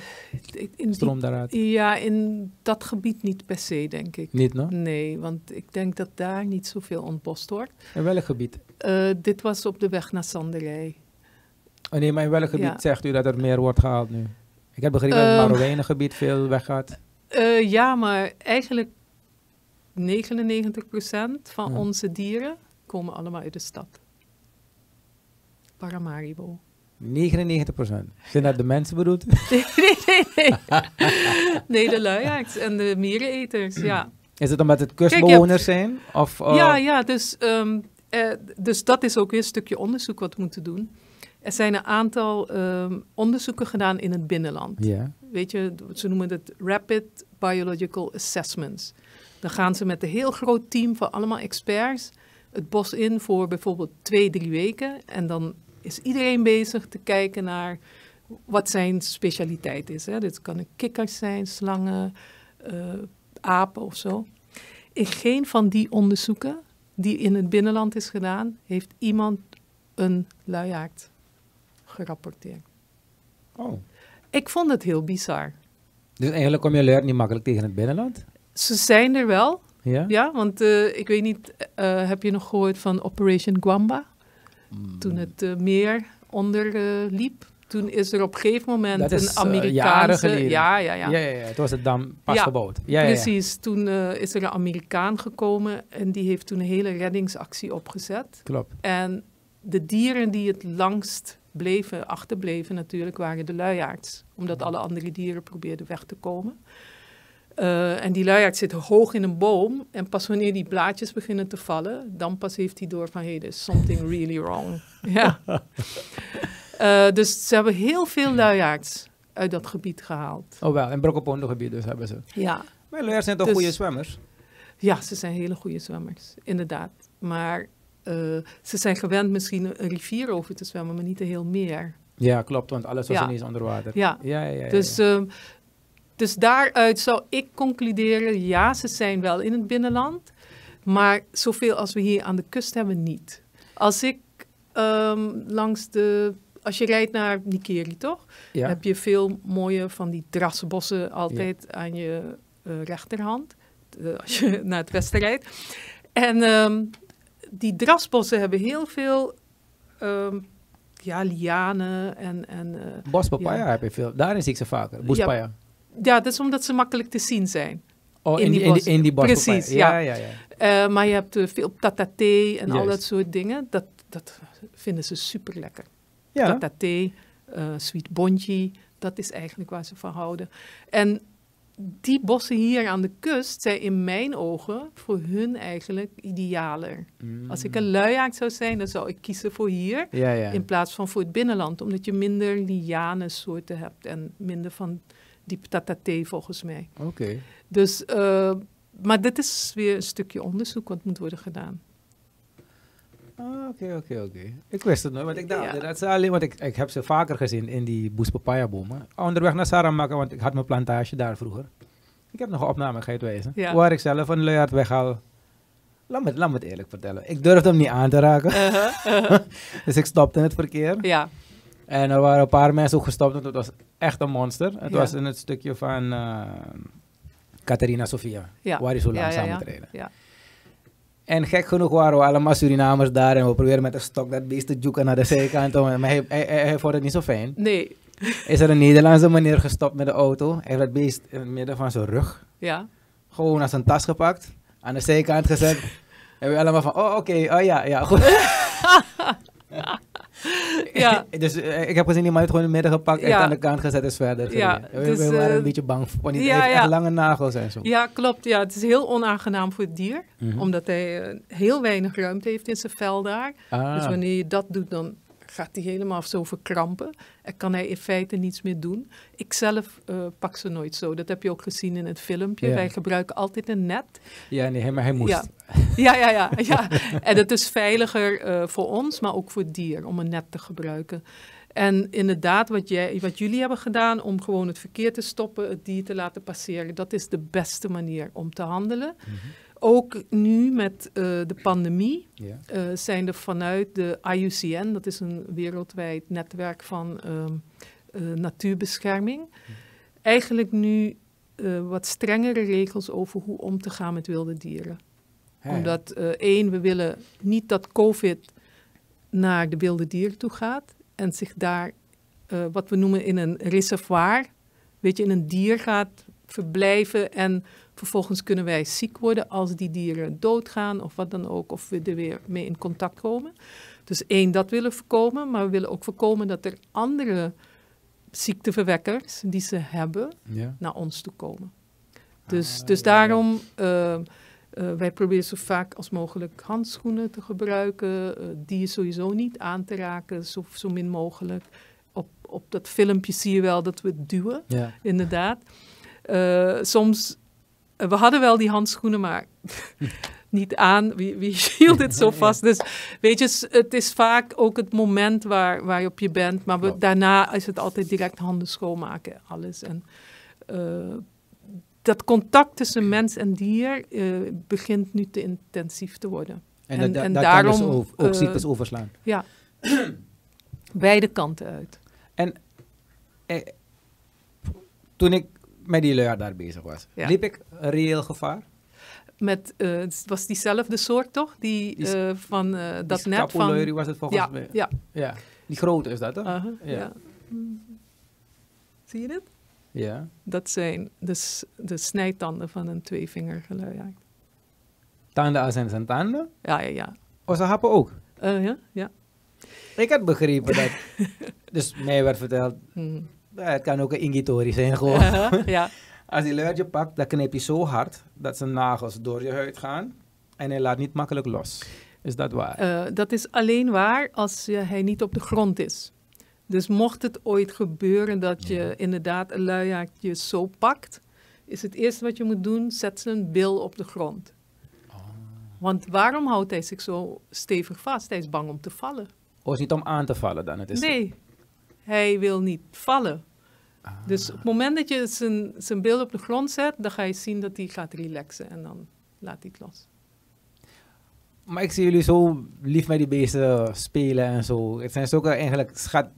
in Stroom daaruit. ja, in dat gebied niet per se, denk ik. Niet, no? Nee, want ik denk dat daar niet zoveel ontbost wordt. In welk gebied? Eh, dit was op de weg naar Sanderij. Oh nee, maar in welk gebied Ja. zegt u dat er meer wordt gehaald nu? Ik heb begrepen dat Ehm. het Marowijnengebied veel weggaat. Eh, ja, maar eigenlijk 99% van Ja. onze dieren komen allemaal uit de stad. Paramaribo. 99 procent. Zijn dat de mensen bedoeld? (laughs) Nee, nee, nee. Nee, nee de luiaards en de miereneters, ja. Is het omdat het hebt- kustbewoners zijn? Of, eh, Ja, ja dus, ehm, eh, dus dat is ook weer een stukje onderzoek wat we moeten doen. Er zijn een aantal ehm, onderzoeken gedaan in het binnenland. Weet je, ze noemen het Rapid Biological Assessments. Dan gaan ze met een heel groot team van allemaal experts het bos in voor bijvoorbeeld twee, drie weken. En dan is iedereen bezig te kijken naar wat zijn specialiteit is. Hè. Dit kunnen kikkers zijn, slangen, eh, apen of zo. In geen van die onderzoeken die in het binnenland is gedaan, heeft iemand een luiaard gerapporteerd. Oh. Ik vond het heel bizar. Dus eigenlijk kom je luiaard niet makkelijk tegen het binnenland? Ze zijn er wel, Ja? ja, want eh, ik weet niet, eh, heb je nog gehoord van Operation Guamba? Toen het eh, meer onder eh, liep. Toen is er op een gegeven moment Dat is, een Amerikaanse... jaren geleden. Ja, ja, ja. Ja, ja, ja. Het was het dam pas Ja, gebouwd. Ja. Precies, toen is er een Amerikaan gekomen en die heeft toen een hele reddingsactie opgezet. Klopt. En de dieren die het langst bleven, achterbleven natuurlijk, waren de luiaards. Omdat alle andere dieren probeerden weg te komen. Eh, en die luiaard zit hoog in een boom. En pas wanneer die blaadjes beginnen te vallen, dan pas heeft hij door van, hé, hey, there's something really wrong. (laughs) ja. Eh, dus ze hebben heel veel luiaards uit dat gebied gehaald. Oh wel, in Brokkepondo gebied dus hebben ze. Ja. Maar luiaards zijn toch Dus- goede zwemmers? Ja, ze zijn hele goede zwemmers, inderdaad. Maar ze zijn gewend misschien een rivier over te zwemmen, maar niet een heel meer. Ja, klopt, want alles was Ja. ineens onder water. Ja, Ja, ja, dus, ehm, dus daaruit zou ik concluderen, ja, ze zijn wel in het binnenland, maar zoveel als we hier aan de kust hebben, niet. Als ik ehm, langs de, als je rijdt naar Nikeri, toch? ja. heb je veel mooie van die drasbossen altijd aan je eh, rechterhand, eh, als je (laughs) naar het westen rijdt. En ehm, die drasbossen hebben heel veel ehm, ja, lianen en... en Bospapaya ja. heb je veel. Daarin zie ik ze vaker. Boespaya. ja, dat is omdat ze makkelijk te zien zijn. Oh, in in, die die, in, die, bos- in die bospapaya. Precies, ja. ja. ja, ja. Eh, maar je hebt eh, veel tatate en al dat soort dingen. Dat, dat vinden ze super lekker. Ja, Tatate, eh sweet bonji, dat is eigenlijk waar ze van houden. En die bossen hier aan de kust zijn in mijn ogen voor hun eigenlijk idealer. Mm. Als ik een luiaard zou zijn, dan zou ik kiezen voor hier Ja, ja. in plaats van voor het binnenland. Omdat je minder lianensoorten hebt en minder van die tatate volgens mij. Oké. Dus, eh, maar dit is weer een stukje onderzoek wat moet worden gedaan. Ah, Oké, oké, oké. Ik wist het nog, want ik dacht Ja. dat ze alleen, want ik, ik heb ze vaker gezien in die Boes Papaya bomen. Onderweg naar Saramaka, want ik had mijn plantage daar vroeger. Ik heb nog een opname, ga je het wijzen. Ja. Waar ik zelf een luiaard weghaal. Laat me, laat me het eerlijk vertellen. Ik durfde hem niet aan te raken. (laughs) dus ik stopte in het verkeer. Ja, En er waren een paar mensen ook gestopt, want het was echt een monster. Het Ja. was in het stukje van eh Catharina Sofia, waar hij zo langzaam moet rijden. Ja. En gek genoeg waren we allemaal Surinamers daar en we proberen met een stok dat beest te joeken naar de zijkant. Maar hij, hij, hij, vond het niet zo fijn. Nee, Is er een Nederlandse meneer gestopt met de auto. Hij heeft dat beest in het midden van zijn rug ja. gewoon naar zijn tas gepakt. Aan de zijkant gezet. (laughs) en we allemaal van, oh oké, oh ja, ja, goed. Ja. (laughs) (laughs) dus eh, ik heb gezien, die man heeft gewoon in het midden gepakt en Ja. aan de kant gezet is verder. Ja, dus, we waren eh, een beetje bang voor, want die ja, heeft ja. echt lange nagels en zo. Ja, klopt. Ja, het is heel onaangenaam voor het dier. Mhm. Omdat hij eh, heel weinig ruimte heeft in zijn vel daar. Ah, Dus wanneer je dat doet, dan gaat hij helemaal zo verkrampen. En kan hij in feite niets meer doen. Ik zelf eh, pak ze nooit zo. Dat heb je ook gezien in het filmpje. Ja. Wij gebruiken altijd een net. ja, nee, maar hij moest. Ja. Ja, ja, ja. ja. En het is veiliger eh, voor ons, maar ook voor het dier om een net te gebruiken. En inderdaad, wat, jij, wat jullie hebben gedaan om gewoon het verkeer te stoppen, het dier te laten passeren, dat is de beste manier om te handelen. Mhm. Ook nu met eh, de pandemie Ja. eh, zijn er vanuit de IUCN, dat is een wereldwijd netwerk van ehm, eh, natuurbescherming, eigenlijk nu wat strengere regels over hoe om te gaan met wilde dieren. Hè. Omdat één, we willen niet dat COVID naar de wilde dieren toe gaat en zich daar, wat we noemen in een reservoir, weet je, in een dier gaat verblijven en vervolgens kunnen wij ziek worden als die dieren doodgaan of wat dan ook, of we er weer mee in contact komen. Dus één, dat willen we voorkomen, maar we willen ook voorkomen dat er andere ziekteverwekkers die ze hebben, Ja. naar ons toe komen. Dus, Ah, dus ja, daarom, eh, eh, wij proberen zo vaak als mogelijk handschoenen te gebruiken, eh, die je sowieso niet aan te raken, zo, zo min mogelijk. Op, op dat filmpje zie je wel dat we het duwen, Ja. inderdaad. Soms, we hadden wel die handschoenen, maar (laughs) niet aan. Wie, wie hield het zo (laughs) vast? Dus weet je, het is vaak ook het moment waar, waarop je bent. Maar we, Klopt. daarna is het altijd direct handen schoonmaken, alles. En eh, dat contact tussen mens en dier eh, begint nu te intensief te worden. En, En- en dus daarom, ook, ook eh, ziektes overslaan. Ja, (clears throat) beide kanten uit. Eh, toen ik met die luiaard daar bezig was, Ja. liep ik een reëel gevaar. Met, eh, het was diezelfde soort toch? Die, Die eh, van eh, dat Die net van... was het volgens Ja, mij. ja. Ja. Die grote is dat, hè? aha, Ja. Mm. Zie je dit? Ja. Dat zijn de, de snijtanden van een tweevingerige luiaard. Tanden als en zijn tanden. Ja, ja, ja. Oh, ze happen ook. Ja, ja. Ik had begrepen dat... (laughs) dus mij werd verteld, Mhm. Eh, het kan ook een ingitori zijn gewoon. (laughs) Ja. Als die luiaard je pakt, dan knijp je zo hard dat zijn nagels door je huid gaan. En hij laat niet makkelijk los. Is dat waar? Eh, dat is alleen waar als hij niet op de grond is. Dus mocht het ooit gebeuren dat je inderdaad een luiaard je zo pakt, is het eerste wat je moet doen, zet zijn bil op de grond. Want waarom houdt hij zich zo stevig vast? Hij is bang om te vallen. Oh, is niet om aan te vallen dan? Het is Nee, hij wil niet vallen. Ah. Dus op het moment dat je zijn, zijn bil op de grond zet, dan ga je zien dat hij gaat relaxen en dan laat hij het los. Maar ik zie jullie zo lief met die beesten spelen en zo. Het zijn zulke eigenlijk schat...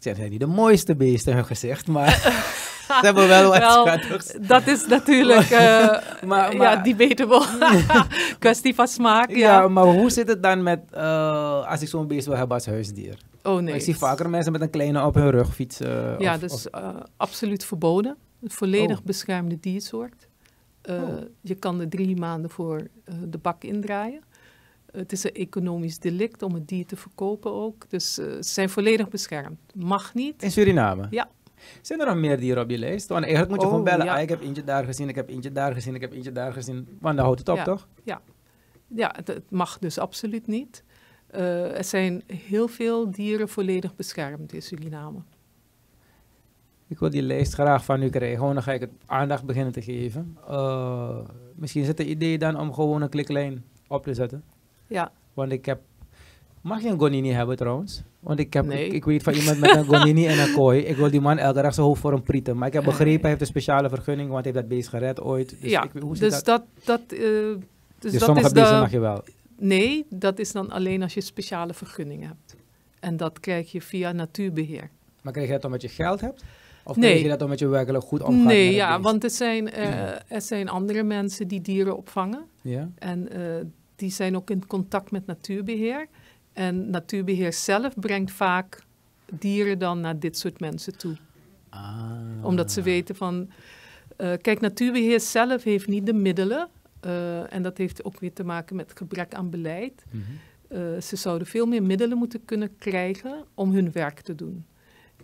Het zijn niet de mooiste beesten in hun gezicht, maar (laughs) ze hebben wel wat. Dat is natuurlijk, eh, (laughs) Maar- ja, maar- debatable. (laughs) Kwestie van smaak, Ja, ja. maar hoe zit het dan met uh, als ik zo'n beest wil hebben als huisdier? Oh nee. Ik zie vaker mensen met een kleine op hun rug fietsen. Ja, of- dus of- uh, absoluut verboden. Een volledig Oh. beschermde diersoort. Uh, Oh. Je kan er drie maanden voor uh, de bak indraaien. Het is een economisch delict om het dier te verkopen ook. Dus uh, ze zijn volledig beschermd. Mag niet. In Suriname? Ja. Zijn er nog meer dieren op je lijst? Want eigenlijk moet je Oh, gewoon bellen. ja. Ah, ik heb eentje daar gezien, ik heb eentje daar gezien, ik heb eentje daar gezien. Want dan houdt het op, Ja. toch? Ja, het, het mag dus absoluut niet. Uh, er zijn heel veel dieren volledig beschermd in Suriname. Ik wil die lijst graag van u krijgen. Gewoon dan ga ik het aandacht beginnen te geven. Uh, misschien is het een idee dan om gewoon een kliklijn op te zetten. Ja. Want ik heb Mag je een gonini hebben trouwens? Want ik, heb, Nee. ik, ik weet van iemand met een gonini en een kooi. Ik wil die man elke dag zijn hoofd voor hem prieten. Maar ik heb begrepen, hij heeft een speciale vergunning, want hij heeft dat beest gered ooit. Dus ja, ik, hoe dus dat? dat, dat, eh, dus Dus dat sommige is beesten de, mag je wel. Nee, dat is dan alleen als je speciale vergunning hebt. En dat krijg je via natuurbeheer. Maar krijg je dat omdat je geld hebt? Of Nee. krijg je dat omdat je werkelijk goed omgaat Nee, ja, beest? want er zijn, eh, er zijn andere mensen die dieren opvangen. Ja? En eh, die zijn ook in contact met natuurbeheer. En natuurbeheer zelf brengt vaak dieren dan naar dit soort mensen toe. Ah. Omdat ze weten van... eh, kijk, natuurbeheer zelf heeft niet de middelen. eh, en dat heeft ook weer te maken met gebrek aan beleid. Mhm. Eh, ze zouden veel meer middelen moeten kunnen krijgen om hun werk te doen.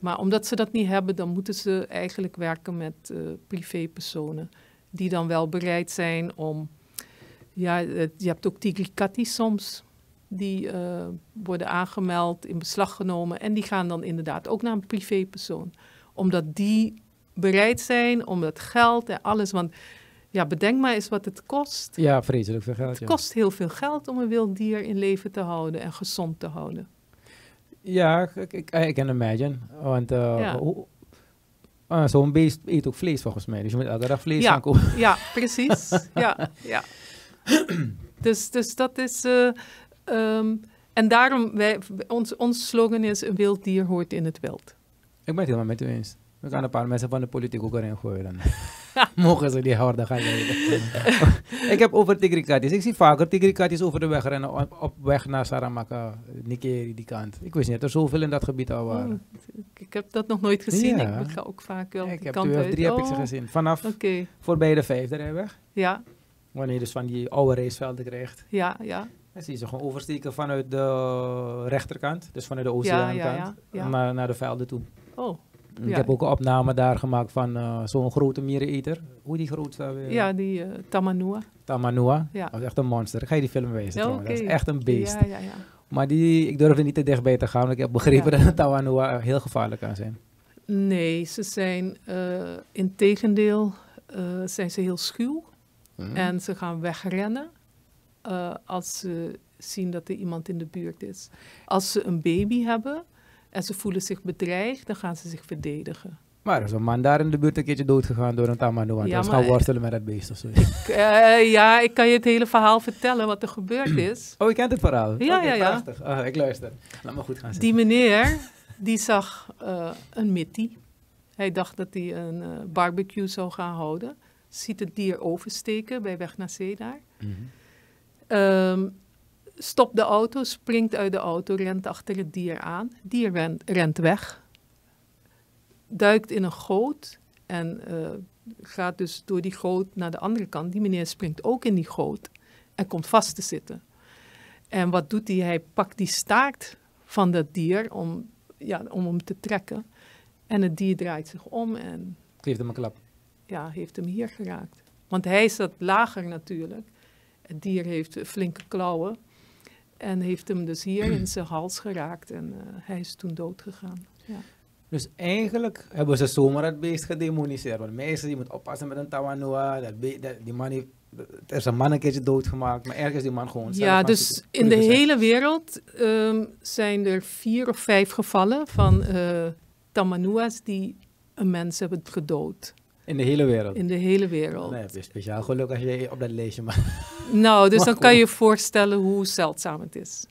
Maar omdat ze dat niet hebben, dan moeten ze eigenlijk werken met privépersonen. Die dan wel bereid zijn om... Ja, je hebt ook tigrikati soms. Die eh, worden aangemeld, in beslag genomen. En die gaan dan inderdaad ook naar een privépersoon. Omdat die bereid zijn om het geld en alles... Want ja, bedenk maar eens wat het kost. Ja, vreselijk veel geld. Het Ja, kost heel veel geld om een wild dier in leven te houden en gezond te houden. ja ik, ik, I can imagine. Want eh, Ja. hoe- ah, zo'n beest eet ook vlees volgens mij. Dus je moet elke dag vlees Ja. gaan kopen. Ja, precies. ja, ja. (coughs) Dus, dus dat is. eh, ehm, en daarom, wij, ons, ons slogan is: een wild dier hoort in het wild. Ik ben het helemaal met u eens. We gaan een paar mensen van de politiek ook erin gooien. Dan. (laughs) Mogen ze die harder gaan leiden. (laughs) ik heb over tigrikatis. Ik zie vaker tigrikatis over de weg rennen. Op, op weg naar Saramaka, Nikeri, die kant. Ik wist niet dat er zoveel in dat gebied al waren. Oh, ik, ik heb dat nog nooit gezien. Ja. Ik ga ook vaak wel ik die heb kant twee of uit. drie heb ik ze Oh, gezien. Vanaf Oké, voorbij de vijfde rijweg. ja, Wanneer je dus van die oude racevelden krijgt. ja, ja. Dan zie je ze gewoon oversteken vanuit de rechterkant. Dus vanuit de oceaankant. ja. Naar, naar de velden toe. Oh, Ik heb ook een opname daar gemaakt van eh, zo'n grote miereneter. Hoe die groot weer? ja, die eh Tamanua. Tamanua. Dat is echt een monster. Ga je die film trouwens. Dat is echt een beest. Ja, ja, ja. Maar die, ik durfde niet te dichtbij te gaan. Want ik heb begrepen dat Tamanua heel gevaarlijk kan zijn. Nee, ze zijn uh, in tegendeel uh, zijn ze heel schuw. Mhm. En ze gaan wegrennen uh, als ze zien dat er iemand in de buurt is. Als ze een baby hebben en ze voelen zich bedreigd, dan gaan ze zich verdedigen. Maar er is een man daar in de buurt een keertje dood gegaan door een Tamanua. Ja, Ja, maar- gaan worstelen met dat beest of zo. (laughs) Uh, ja, ik kan je het hele verhaal vertellen wat er gebeurd (clears throat) is. Oh, je kent het verhaal? Ja, ja, ja. Prachtig. Ah, ik luister. Laat me goed gaan zitten. Die meneer, (laughs) die zag uh, een mittie. Hij dacht dat hij een uh, barbecue zou gaan houden. Ziet het dier oversteken bij weg naar zee daar. Mhm. Um, stopt de auto, springt uit de auto, rent achter het dier aan. Dier rent, rent weg. Duikt in een goot en uh, gaat dus door die goot naar de andere kant. Die meneer springt ook in die goot en komt vast te zitten. En wat doet hij? Hij pakt die staart van dat dier om, ja, om hem te trekken. En het dier draait zich om en Geeft hem een klap. ja, heeft hem hier geraakt. Want hij zat lager natuurlijk. Het dier heeft flinke klauwen. En heeft hem dus hier in zijn hals geraakt. En uh, hij is toen dood gegaan. Ja. Dus eigenlijk hebben ze zomaar het beest gedemoniseerd. Want meestal, je moet oppassen met een Tawanua. Dat die man heeft, er is een man een keertje doodgemaakt. Maar ergens is die man gewoon Ja, dus in de hele wereld um, zijn er vier of vijf gevallen van uh, Tamanua's die een mens hebben gedood. In de hele wereld. In de hele wereld. Nee, heb je speciaal geluk als je op dat lijstje maar. (laughs) Nou, dus Maar dan kan je je voorstellen hoe zeldzaam het is.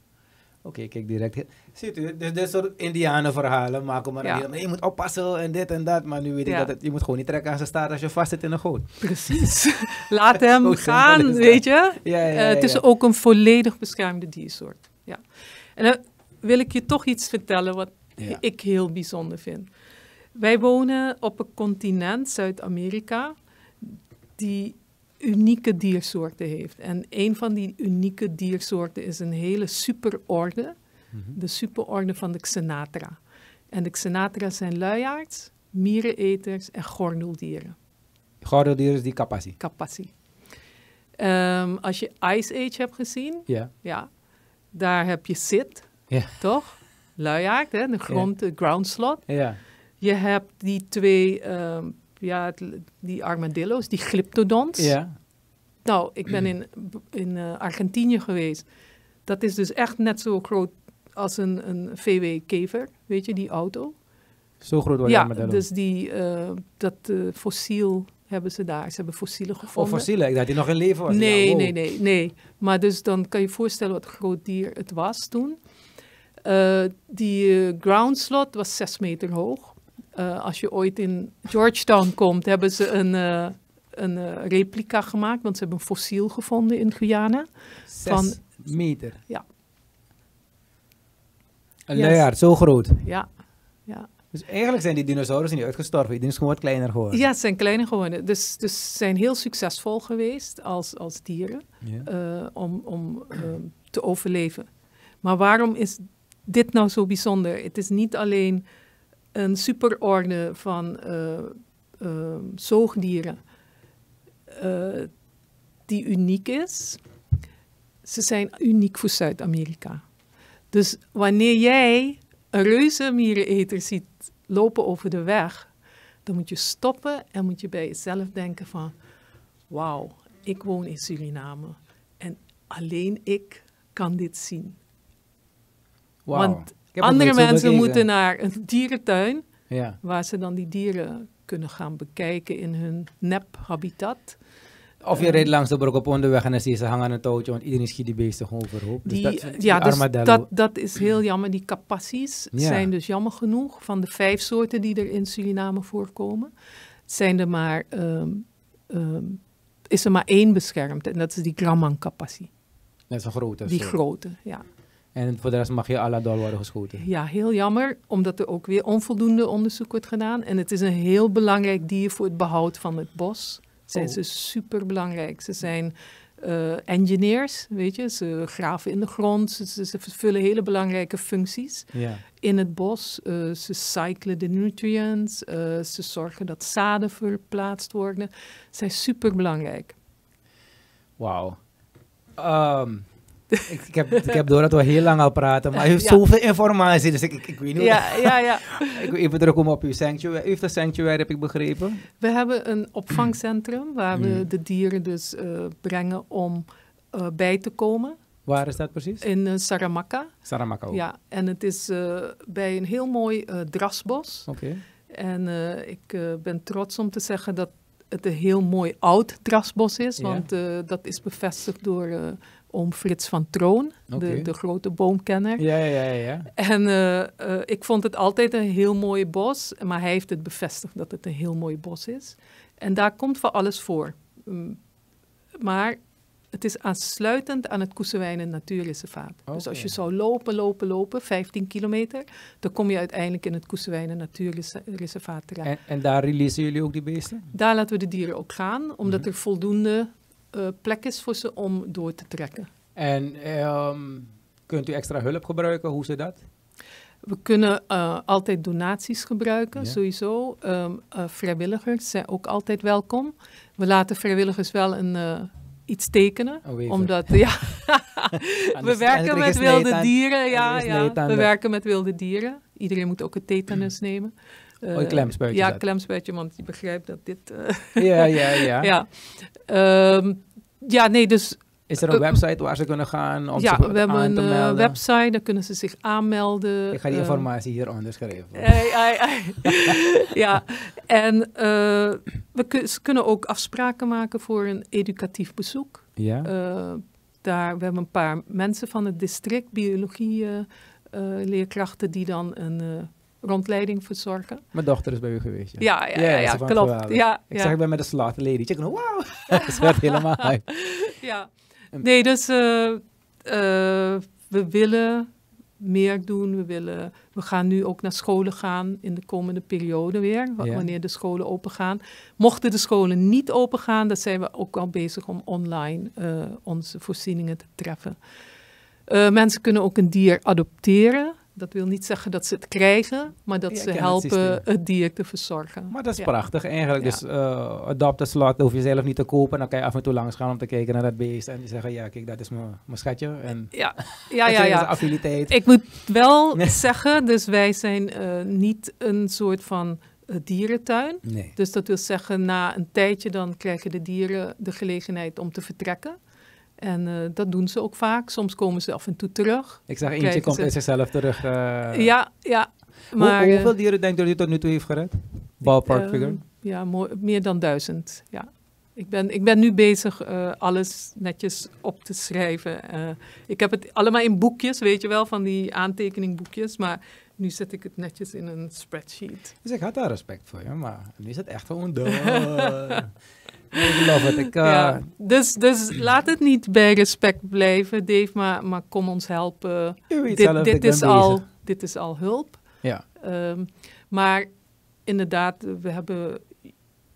Oké, kijk direct. Ziet u, dus dit soort indianenverhalen maken maar, Ja. je moet oppassen en dit en dat. Maar nu weet ik Ja. dat het, je moet gewoon niet trekken aan zijn staart als je vast zit in een goot. Precies. (laughs) Laat hem gaan, is weet je. Ja, ja, Eh, het is ook een volledig beschermde diersoort. Ja. En dan wil ik je toch iets vertellen wat ik heel bijzonder vind. Wij wonen op een continent, Zuid-Amerika, die unieke diersoorten heeft. En een van die unieke diersoorten is een hele superorde, Mhm. de superorde van de Xenatra. En de Xenatra zijn luiaards, miereneters en gordeldieren. Gordeldier is die capacity. Kapassie. Ehm, als je Ice Age hebt gezien, Ja. ja, daar heb je Sid, Ja. toch? Luiaard, hè, de grond, de ground slot. Ja. Je hebt die twee, ehm, ja, die armadillo's, die glyptodons. Ja. Nou, ik ben in, in eh, Argentinië geweest. Dat is dus echt net zo groot als een, een VW-kever, weet je, die auto. Zo groot was ja, dat model. dus die, eh, dat eh, fossiel hebben ze daar. Ze hebben fossielen Of gevonden. fossielen, ik dacht die nog in leven was. Nee, Ja, wow. nee, nee, nee. Maar dus dan kan je je voorstellen wat een groot dier het was toen. Die eh, ground slot was zes meter hoog. Eh, als je ooit in Georgetown komt, hebben ze een, eh, een eh, replica gemaakt, want ze hebben een fossiel gevonden in Guyana. Zes Van- meter. Ja. Een Yes. luiaard, zo groot. Ja, ja. Dus eigenlijk zijn die dinosaurussen niet uitgestorven. Die zijn gewoon wat kleiner geworden. ja, ze zijn kleiner geworden. Dus, dus ze zijn heel succesvol geweest als, als dieren. Ja. eh, om, om ehm, te overleven. Maar waarom is dit nou zo bijzonder? Het is niet alleen een superorde van eh, ehm, zoogdieren eh, die uniek is. Ze zijn uniek voor Zuid-Amerika. Dus wanneer jij een reuzenmiereneter ziet lopen over de weg, dan moet je stoppen en moet je bij jezelf denken van, wauw, ik woon in Suriname en alleen ik kan dit zien. Want het Andere mensen moeten naar een dierentuin Ja. waar ze dan die dieren kunnen gaan bekijken in hun nep-habitat. Of je Eh. rijdt langs de brug op onderweg en dan zie je ze hangen aan een touwtje, want iedereen schiet die beesten gewoon overhoop. Dus Die, dat, eh, die ja, dus dat, dat is heel jammer. Die capassies Ja. zijn dus jammer genoeg. Van de vijf soorten die er in Suriname voorkomen, zijn er maar, ehm, ehm, is er maar één beschermd. En dat is die Gramman-capassie. Dat is een grote. Die soort. grote, ja. En voor de rest mag je alle dol worden geschoten. Ja, heel jammer, omdat er ook weer onvoldoende onderzoek wordt gedaan. En het is een heel belangrijk dier voor het behoud van het bos. Zijn Oh. ze super belangrijk. Ze zijn eh, engineers, weet je. Ze graven in de grond. Ze, vervullen hele belangrijke functies Ja. in het bos. Eh, ze cyclen de nutrients. eh, ze zorgen dat zaden verplaatst worden. Ze zijn super belangrijk. Wauw. Ehm, (laughs) ik, ik, heb, ik heb door dat we heel lang al praten, maar u heeft Ja. zoveel informatie, dus ik, ik, ik weet niet Ja, ja, ja. (laughs) Ik wil even terugkomen op uw sanctuary. U heeft een sanctuary, heb ik begrepen. We hebben een opvangcentrum waar we Mm. de dieren dus eh, brengen om eh, bij te komen. Waar is dat precies? In uh, Saramaka. Saramaka. Ja, en het is eh, bij een heel mooi eh, drasbos. Oké. En eh, ik eh, ben trots om te zeggen dat het een heel mooi oud drasbos is. Want eh, dat is bevestigd door eh oom Frits van Troon, de, de grote boomkenner. Ja, ja, ja, ja. En eh, eh, ik vond het altijd een heel mooi bos, maar hij heeft het bevestigd dat het een heel mooi bos is. En daar komt van alles voor. Mm, maar het is aansluitend aan het Koesewijnen Natuurreservaat. Dus als je zou lopen, lopen, lopen, 15 kilometer, dan kom je uiteindelijk in het Koesewijnen Natuurreservaat terecht. En, en daar releasen jullie ook die beesten? Daar laten we de dieren ook gaan, omdat Mhm. er voldoende eh, plek is voor ze om door te trekken. En ehm, kunt u extra hulp gebruiken? Hoe zit dat? We kunnen eh, altijd donaties gebruiken, Ja. sowieso. Ehm, eh, vrijwilligers zijn ook altijd welkom. We laten vrijwilligers wel een, iets tekenen. Oh. Omdat, (laughs) ja, we werken met wilde dieren. Ja, ja, we werken met wilde dieren. Iedereen moet ook een tetanus (clears throat) nemen. Oh, een klemspuitje Ja, dat. klemspuitje, want je begrijpt dat dit... eh, (laughs) Ja, ja, ja. (laughs) ja. Ehm, ja, nee, dus Is er een Eh, website waar ze kunnen gaan om ja, zich we hebben aan een te melden? website, daar kunnen ze zich aanmelden. Ik ga die informatie hieronder schrijven. Ai, (laughs) ai, ai. ja, en we kun- ze kunnen ook afspraken maken voor een educatief bezoek. ja? Daar, we hebben een paar mensen van het district, biologie leerkrachten, die dan een rondleiding verzorgen. Mijn dochter is bij u geweest. Ja, Ja, ja, klopt. geweldig. Ja, Ik ik ben met de slaughter lady. Chicken, wauw. (laughs) (laughs) Ze werd helemaal (laughs) ja. Nee, dus eh, eh, we willen meer doen. We, willen, we gaan nu ook naar scholen gaan in de komende periode weer, wanneer de scholen open gaan. Mochten de scholen niet open gaan, dan zijn we ook al bezig om online eh, onze voorzieningen te treffen. Mensen kunnen ook een dier adopteren. Dat wil niet zeggen dat ze het krijgen, maar dat Ja, ze het helpen het, dier te verzorgen. Maar dat is Ja. prachtig eigenlijk. Ja. Dus uh, adopt a slot hoef je zelf niet te kopen. Dan kan je af en toe langs gaan om te kijken naar dat beest. En die zeggen, ja kijk, dat is mijn mijn schatje. En Ja, ja, ja. (laughs) ja. affiliteit. Ik moet wel (laughs) zeggen, dus wij zijn eh, niet een soort van eh, dierentuin. Nee. Dus dat wil zeggen, na een tijdje dan krijgen de dieren de gelegenheid om te vertrekken. En eh, dat doen ze ook vaak. Soms komen ze af en toe terug. Ik zag eentje komt ze. uit zichzelf terug. eh. ja, ja. Maar, eh, hoeveel dieren denkt u dat u tot nu toe heeft gered? Ballpark eh, figure? Ja, meer dan duizend. Ja. Ik ben, ik ben nu bezig eh, alles netjes op te schrijven. Eh, ik heb het allemaal in boekjes, weet je wel, van die aantekeningboekjes. Maar nu zet ik het netjes in een spreadsheet. Dus ik had daar respect voor je, maar nu is het echt gewoon door. (laughs) love het. Ik, eh, ja. dus, dus laat het niet bij respect blijven, Dave, maar, maar kom ons helpen. Dit, zelf, dit, is bezig. al, dit is al hulp. Ja. Ehm, maar inderdaad, we hebben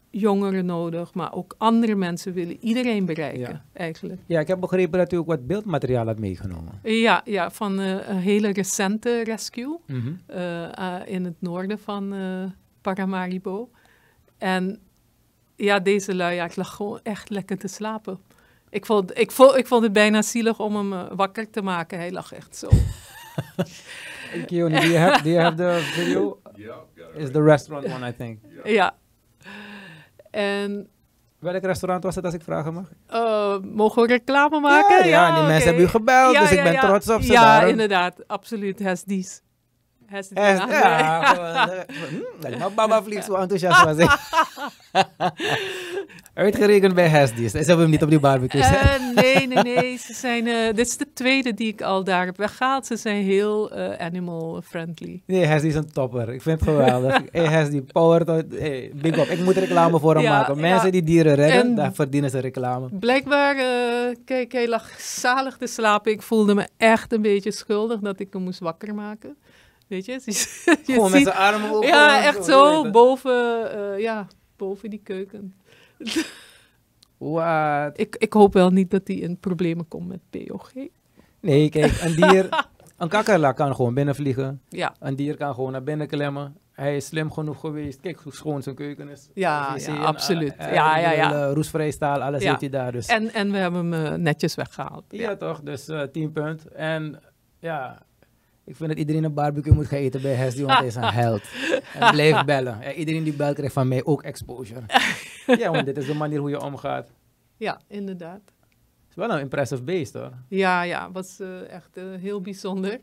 jongeren nodig, maar ook andere mensen willen iedereen bereiken, Ja. eigenlijk. ja, ik heb begrepen dat u ook wat beeldmateriaal had meegenomen. Ja, ja van eh, een hele recente rescue Mhm. eh, eh, in het noorden van eh, Paramaribo. En ja, deze luiaard lag gewoon echt lekker te slapen. Ik vond, ik, vond, ik vond het bijna zielig om hem eh, wakker te maken. Hij lag echt zo. (laughs) Keone, do you have, do you have the video? (laughs) Yeah, got it. Is the restaurant one, I think. ja. En Welk restaurant was het, als ik vragen mag? eh, mogen we reclame maken? Ja, ja, die mensen hebben u gebeld, dus ik ben trots op ze, Ja, daarom. inderdaad. Absoluut. Hesdies. Ja, gewoon, eh, (laughs) hm, nou, Baba vliegt zo enthousiast was (laughs) ik. Uitgerekend bij Hesdies. Ze hebben hem niet op die barbecue. Eh, nee, nee, nee. Ze zijn, eh, dit is de tweede die ik al daar heb weggehaald. Ze zijn heel eh, animal friendly. Nee, Hesdy is een topper. Ik vind het geweldig. (laughs) hey, Hesdy, power tot... Hey, big up. Ik moet reclame voor hem Ja, maken. Mensen ja. die dieren redden, En- daar verdienen ze reclame. Blijkbaar, kijk, hij lag zalig te slapen. Ik voelde me echt een beetje schuldig dat ik hem moest wakker maken. Weet je? (laughs) je Gewoon met zijn (laughs) armen open. Ja, echt zo, boven, eh, ja, boven die keuken. (laughs) Wat? Ik, ik hoop wel niet dat hij in problemen komt met POG. Nee, kijk, een dier... Een kakkerlak kan gewoon binnenvliegen. Ja, Een dier kan gewoon naar binnen klimmen. Hij is slim genoeg geweest. Kijk hoe schoon zijn keuken is. Ja, ja, absoluut. eh, eh, Ja, ja, ik ja. eh, roestvrij staal, alles Ja. heeft hij daar. Dus. en, en we hebben hem eh, netjes weggehaald. Ja, toch? Dus eh 10 punt. En ja, ik vind dat iedereen een barbecue moet gaan eten bij Hesdy, want hij is een held. En blijf bellen. Iedereen die belt krijgt van mij ook exposure. (laughs) ja, want dit is de manier hoe je omgaat. Ja, inderdaad. Het is wel een impressive beest hoor. Ja, ja, was eh, echt eh, heel bijzonder.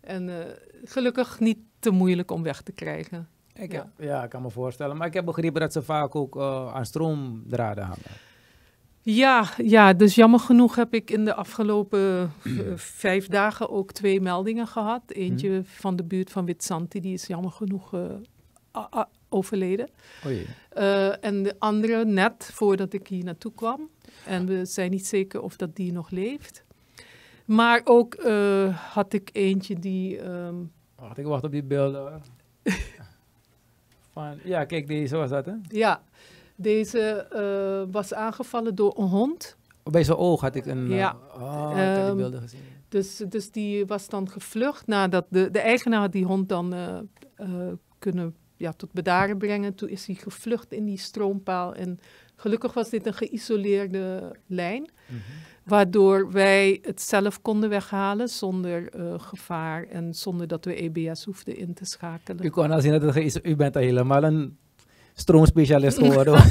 En eh, gelukkig niet te moeilijk om weg te krijgen. Ik Ja. heb, ja, ik kan me voorstellen. Maar ik heb begrepen dat ze vaak ook aan stroomdraden hangen. Ja, ja, dus jammer genoeg heb ik in de afgelopen eh, vijf dagen ook twee meldingen gehad. Eentje van de buurt van Witsanti, die is jammer genoeg eh, overleden. Oei. Eh, en de andere net voordat ik hier naartoe kwam. En we zijn niet zeker of dat die nog leeft. Maar ook had ik eentje die... ehm, Wacht, ik wacht op die beelden. (laughs) Van, ja, kijk, deze was dat hè. ja, deze eh, was aangevallen door een hond. Bij zijn oog had ik een... eh, Ja. oh, ik heb die Ehm, beelden gezien. Dus, dus die was dan gevlucht nadat de, de eigenaar had die hond dan eh, eh, kunnen ja, tot bedaren brengen. Toen is hij gevlucht in die stroompaal. En gelukkig was dit een geïsoleerde lijn. Mhm. Waardoor wij het zelf konden weghalen zonder eh, gevaar en zonder dat we EBS hoefden in te schakelen. U kon al zien dat het u bent al helemaal een stroomspecialist (laughs) geworden.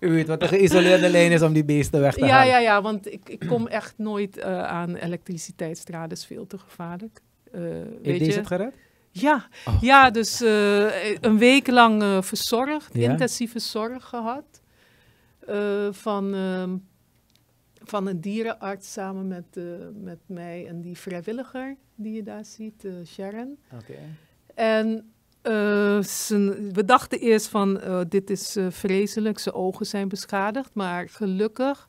u weet wat een geïsoleerde lijn is om die beesten weg te Ja, halen. ja, ja, want ik, ik kom echt nooit eh, aan elektriciteitsdraden, is veel te gevaarlijk. Heeft weet deze je? het gered? Ja, Oh. ja dus eh, een week lang verzorgd, Ja? intensieve zorg gehad. eh, van, ehm, van een dierenarts samen met, met mij en die vrijwilliger die je daar ziet, Sharon. Oké. En eh, zijn- we dachten eerst van, eh, dit is eh, vreselijk, zijn ogen zijn beschadigd. Maar gelukkig,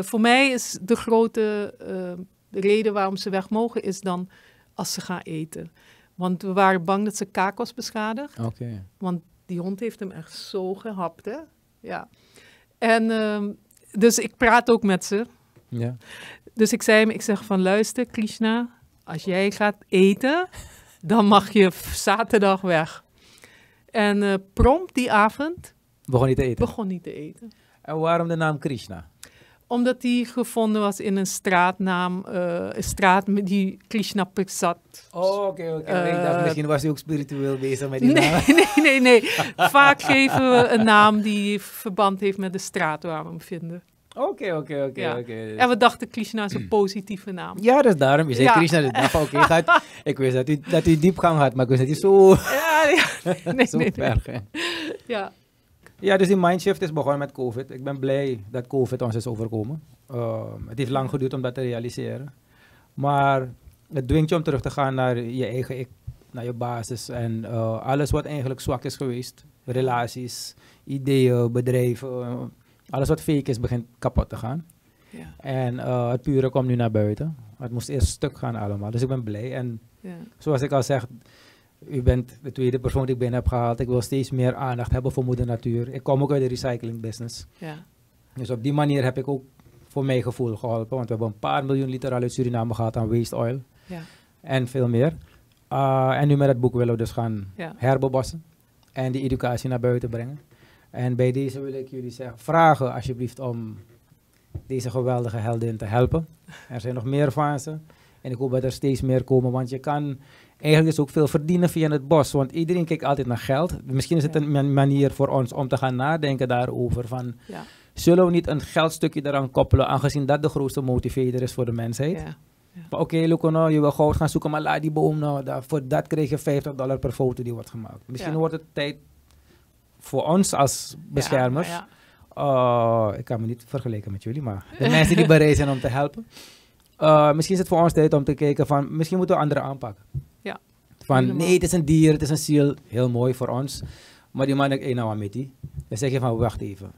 voor mij is de grote reden waarom ze weg mogen, is dan als ze gaan eten. Want we waren bang dat zijn kaak was beschadigd. Oké. Want die hond heeft hem echt zo gehapt, hè. Ja. En ehm, dus ik praat ook met ze. Ja. Dus ik zei hem, ik zeg van luister Krishna, als jij gaat eten, dan mag je zaterdag weg. En eh, prompt die avond Begon niet te eten. begon niet te eten. En waarom de naam Krishna? Omdat die gevonden was in een straatnaam, eh, een straat met die Krishna Prasad. Oh, oké, oké. ik Eh, dacht, misschien was hij ook spiritueel bezig met die Nee, naam. (laughs) nee, nee, nee. Vaak geven we een naam die verband heeft met de straat waar we hem vinden. Oké, oké, oké. Oké. En we dachten Krishna is een positieve naam. Ja, dus daarom. Je zei Ja. Krishna, ik dacht oké, gaat- (laughs) ik wist dat u, dat u diepgang had, maar ik wist dat u zo, Ja, ja. (laughs) Nee, zo nee, ver. Ja, Ja, dus die mindshift is begonnen met COVID. Ik ben blij dat COVID ons is overkomen. Ehm, het heeft lang geduurd om dat te realiseren. Maar het dwingt je om terug te gaan naar je eigen ik, naar je basis. En eh, alles wat eigenlijk zwak is geweest, relaties, ideeën, bedrijven, alles wat fake is, begint kapot te gaan. ja, En eh, het pure komt nu naar buiten. Het moest eerst stuk gaan allemaal. Dus ik ben blij. En ja. zoals ik al zeg, u bent de tweede persoon die ik binnen heb gehaald. Ik wil steeds meer aandacht hebben voor moeder natuur. Ik kom ook uit de recycling business. ja. Dus op die manier heb ik ook voor mijn gevoel geholpen. Want we hebben een paar miljoen liter al uit Suriname gehad aan waste oil. ja. En veel meer. Ah, en nu met het boek willen we dus gaan herbebossen. En die educatie naar buiten brengen. En bij deze wil ik jullie zeggen, vragen alsjeblieft om deze geweldige heldin te helpen. Er zijn nog meer ze. En ik hoop dat er steeds meer komen, want je kan eigenlijk dus ook veel verdienen via het bos. Want iedereen kijkt altijd naar geld. Misschien is het Ja. een man- manier voor ons om te gaan nadenken daarover. Van, Ja. zullen we niet een geldstukje eraan koppelen, aangezien dat de grootste motivator is voor de mensheid? ja. Maar Oké, Luco, nou, je wil goud gaan zoeken, maar laat die boom nou. daar- voor dat krijg je 50 dollar per foto die wordt gemaakt. Misschien wordt het tijd voor ons als beschermers. Ja, Uh, ik kan me niet vergelijken met jullie, maar de mensen die bereid zijn om te helpen. Uh, misschien is het voor ons tijd om te kijken van, misschien moeten we andere aanpakken. Ja, Van, helemaal. nee, het is een dier, het is een ziel, heel mooi voor ons. Maar die man, ik nou met die. Dan zeg je van, wacht even.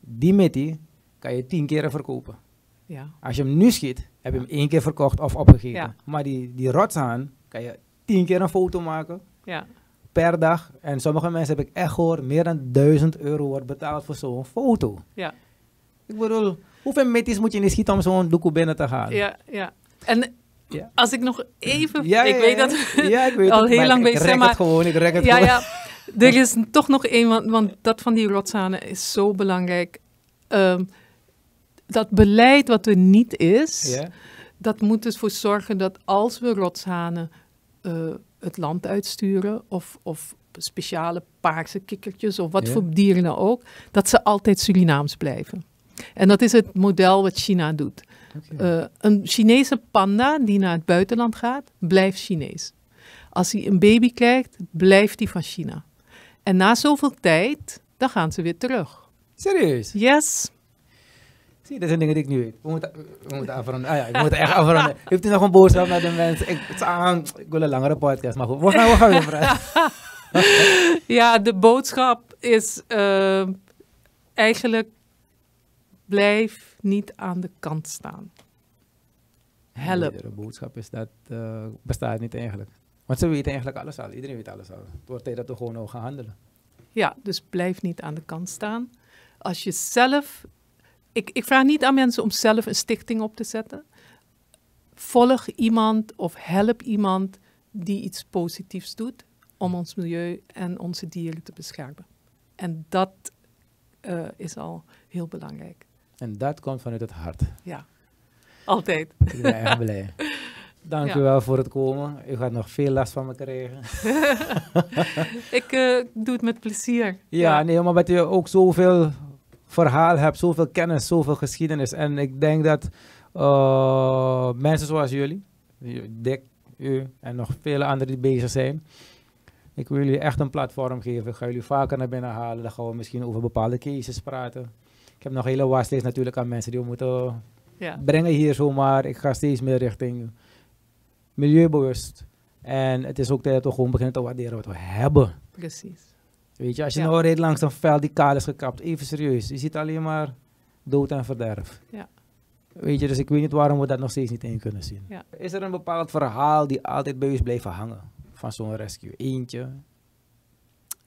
Die met die kan je tien keer verkopen. ja. Als je hem nu schiet, heb je hem één keer verkocht of opgegeven. Ja. Maar die, die rotshaan kan je tien keer een foto maken ja. Per dag. En sommige mensen heb ik echt gehoord, meer dan duizend euro wordt betaald voor zo'n foto. Ja. Ik bedoel, hoeveel mitties moet je niet schieten om zo'n doekoe binnen te gaan? Ja, ja. En Ja. als ik nog even... Ja, ik ja, weet dat... Ik weet (laughs) al heel maar lang ik, bezig ik zijn, rek maar- het gewoon, ik rek het ja, gewoon. ja. Er is toch nog één, want, want dat van die rotzanen is zo belangrijk. Ehm, dat beleid wat er niet is, Ja? dat moet dus voor zorgen dat als we rotshanen eh, het land uitsturen, of, of speciale paarse kikkertjes, of wat Ja. voor dieren dan ook, dat ze altijd Surinaams blijven. En dat is het model wat China doet. Eh, een Chinese panda die naar het buitenland gaat, blijft Chinees. Als hij een baby krijgt, blijft hij van China. En na zoveel tijd, dan gaan ze weer terug. Serieus? Yes. Zie, dat zijn dingen die ik nu weet. We moeten, we moeten afronden. Ah ja, ik moet echt afronden. Heeft u nog een boodschap naar de mensen? Ik, het is aan- ik wil een langere podcast, maar goed. We gaan, we gaan weer praten. (laughs) Ja, de boodschap is eh, eigenlijk blijf niet aan de kant staan. Help. De boodschap is dat eh, bestaat niet eigenlijk. Want ze weten eigenlijk alles al. Iedereen weet alles al. Het wordt tijd dat we gewoon ook gaan handelen. Ja, dus blijf niet aan de kant staan. Als je zelf. Ik, ik vraag niet aan mensen om zelf een stichting op te zetten. Volg iemand of help iemand die iets positiefs doet om ons milieu en onze dieren te beschermen. En dat eh, is al heel belangrijk. En dat komt vanuit het hart. Ja, altijd. Ik ben erg (laughs) blij. Dank Ja. u wel voor het komen. U gaat nog veel last van me krijgen. (laughs) Ik eh, doe het met plezier. Ja, nee, maar dat je ook zoveel verhaal hebt, zoveel kennis, zoveel geschiedenis. En ik denk dat eh, mensen zoals jullie, Dick, u en nog vele anderen die bezig zijn, ik wil jullie echt een platform geven. Ik ga jullie vaker naar binnen halen. Dan gaan we misschien over bepaalde cases praten. Ik heb nog een hele waslijst natuurlijk aan mensen die we moeten ja. brengen hier zomaar. Ik ga steeds meer richting milieubewust. En het is ook tijd dat we gewoon beginnen te waarderen wat we hebben. precies. Weet je, als je Ja. nou rijdt langs een veld die kaal is gekapt, even serieus. Je ziet alleen maar dood en verderf. Ja. Weet je, dus ik weet niet waarom we dat nog steeds niet in kunnen zien. Ja. Is er een bepaald verhaal die altijd bij u is blijven hangen van zo'n rescue? Eentje?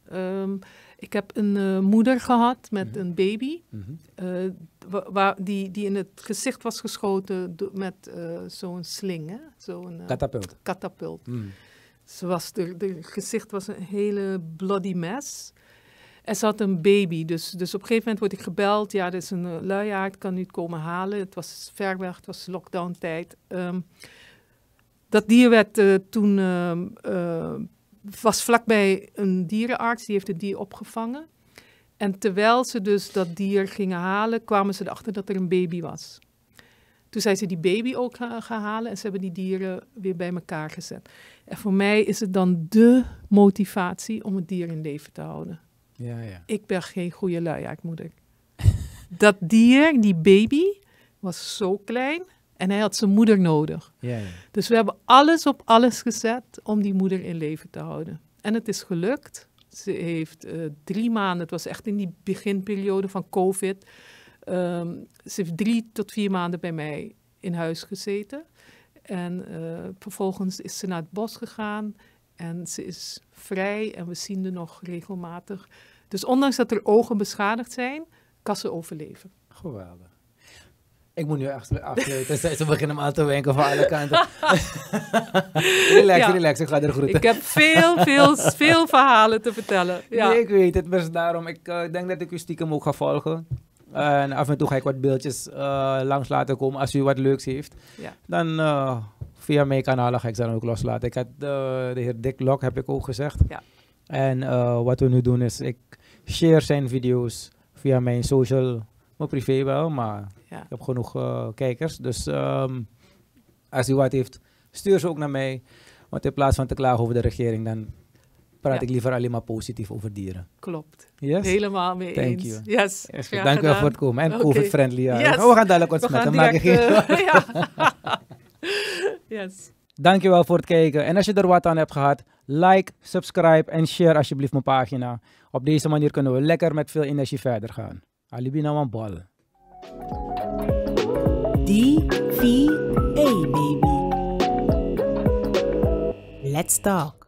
Ehm, ik heb een eh, moeder gehad met Mhm. een baby. Mhm. eh, wa- waar, die, die in het gezicht was geschoten met eh, zo'n sling, zo'n Katapult. katapult. Mm. Ze was, de, de gezicht was een hele bloody mess. En ze had een baby, dus, dus op een gegeven moment word ik gebeld. Ja, er is een uh, luiaard, kan u het komen halen? Het was ver weg, het was lockdown tijd. Ehm, dat dier werd eh, toen, ehm, eh, was vlakbij een dierenarts, die heeft het dier opgevangen. En terwijl ze dus dat dier gingen halen, kwamen ze erachter dat er een baby was. Toen zijn ze die baby ook gaan, gaan halen en ze hebben die dieren weer bij elkaar gezet. En voor mij is het dan de motivatie om het dier in leven te houden. Ja, ja. Ik ben geen goede luiaardmoeder. (laughs) dat dier, die baby, was zo klein en hij had zijn moeder nodig. ja, ja. Dus we hebben alles op alles gezet om die moeder in leven te houden. En het is gelukt. Ze heeft eh, drie maanden, het was echt in die beginperiode van COVID. Ehm, ze heeft drie tot vier maanden bij mij in huis gezeten. En eh, vervolgens is ze naar het bos gegaan en ze is vrij en we zien haar nog regelmatig. Dus ondanks dat er ogen beschadigd zijn, kan ze overleven. Geweldig. Ik moet nu echt afsluiten. (laughs) Ze ze beginnen al te wenken van alle kanten. (laughs) relax, Ja. relax. Ik ga er groeten. Ik heb veel, veel, veel verhalen te vertellen. Ja. Nee, ik weet het. Dus daarom, ik eh, denk dat ik u stiekem ook ga volgen. En af en toe ga ik wat beeldjes eh, langs laten komen als u wat leuks heeft. Ja. Dan eh, via mijn kanalen ga ik ze dan ook loslaten. Ik had eh, de heer Dick Lok, heb ik ook gezegd. Ja. En wat we nu doen is, ik share zijn video's via mijn social, mijn privé wel, maar Ja. ik heb genoeg kijkers. Dus ehm, als u wat heeft, stuur ze ook naar mij. Want in plaats van te klagen over de regering, dan praat Ja. ik liever alleen maar positief over dieren. Klopt. Yes? Helemaal mee Thank eens. you. Yes. Dank u wel voor het komen. En Oké. COVID-friendly. Ja. Yes. Oh, we gaan dadelijk je direct, geen... eh, (laughs) (laughs) yes. Dankjewel voor het kijken. En als je er wat aan hebt gehad, like, subscribe en share alsjeblieft mijn pagina. Op deze manier kunnen we lekker met veel energie verder gaan. Alibi nou een bal. D-V-A, baby. Let's talk.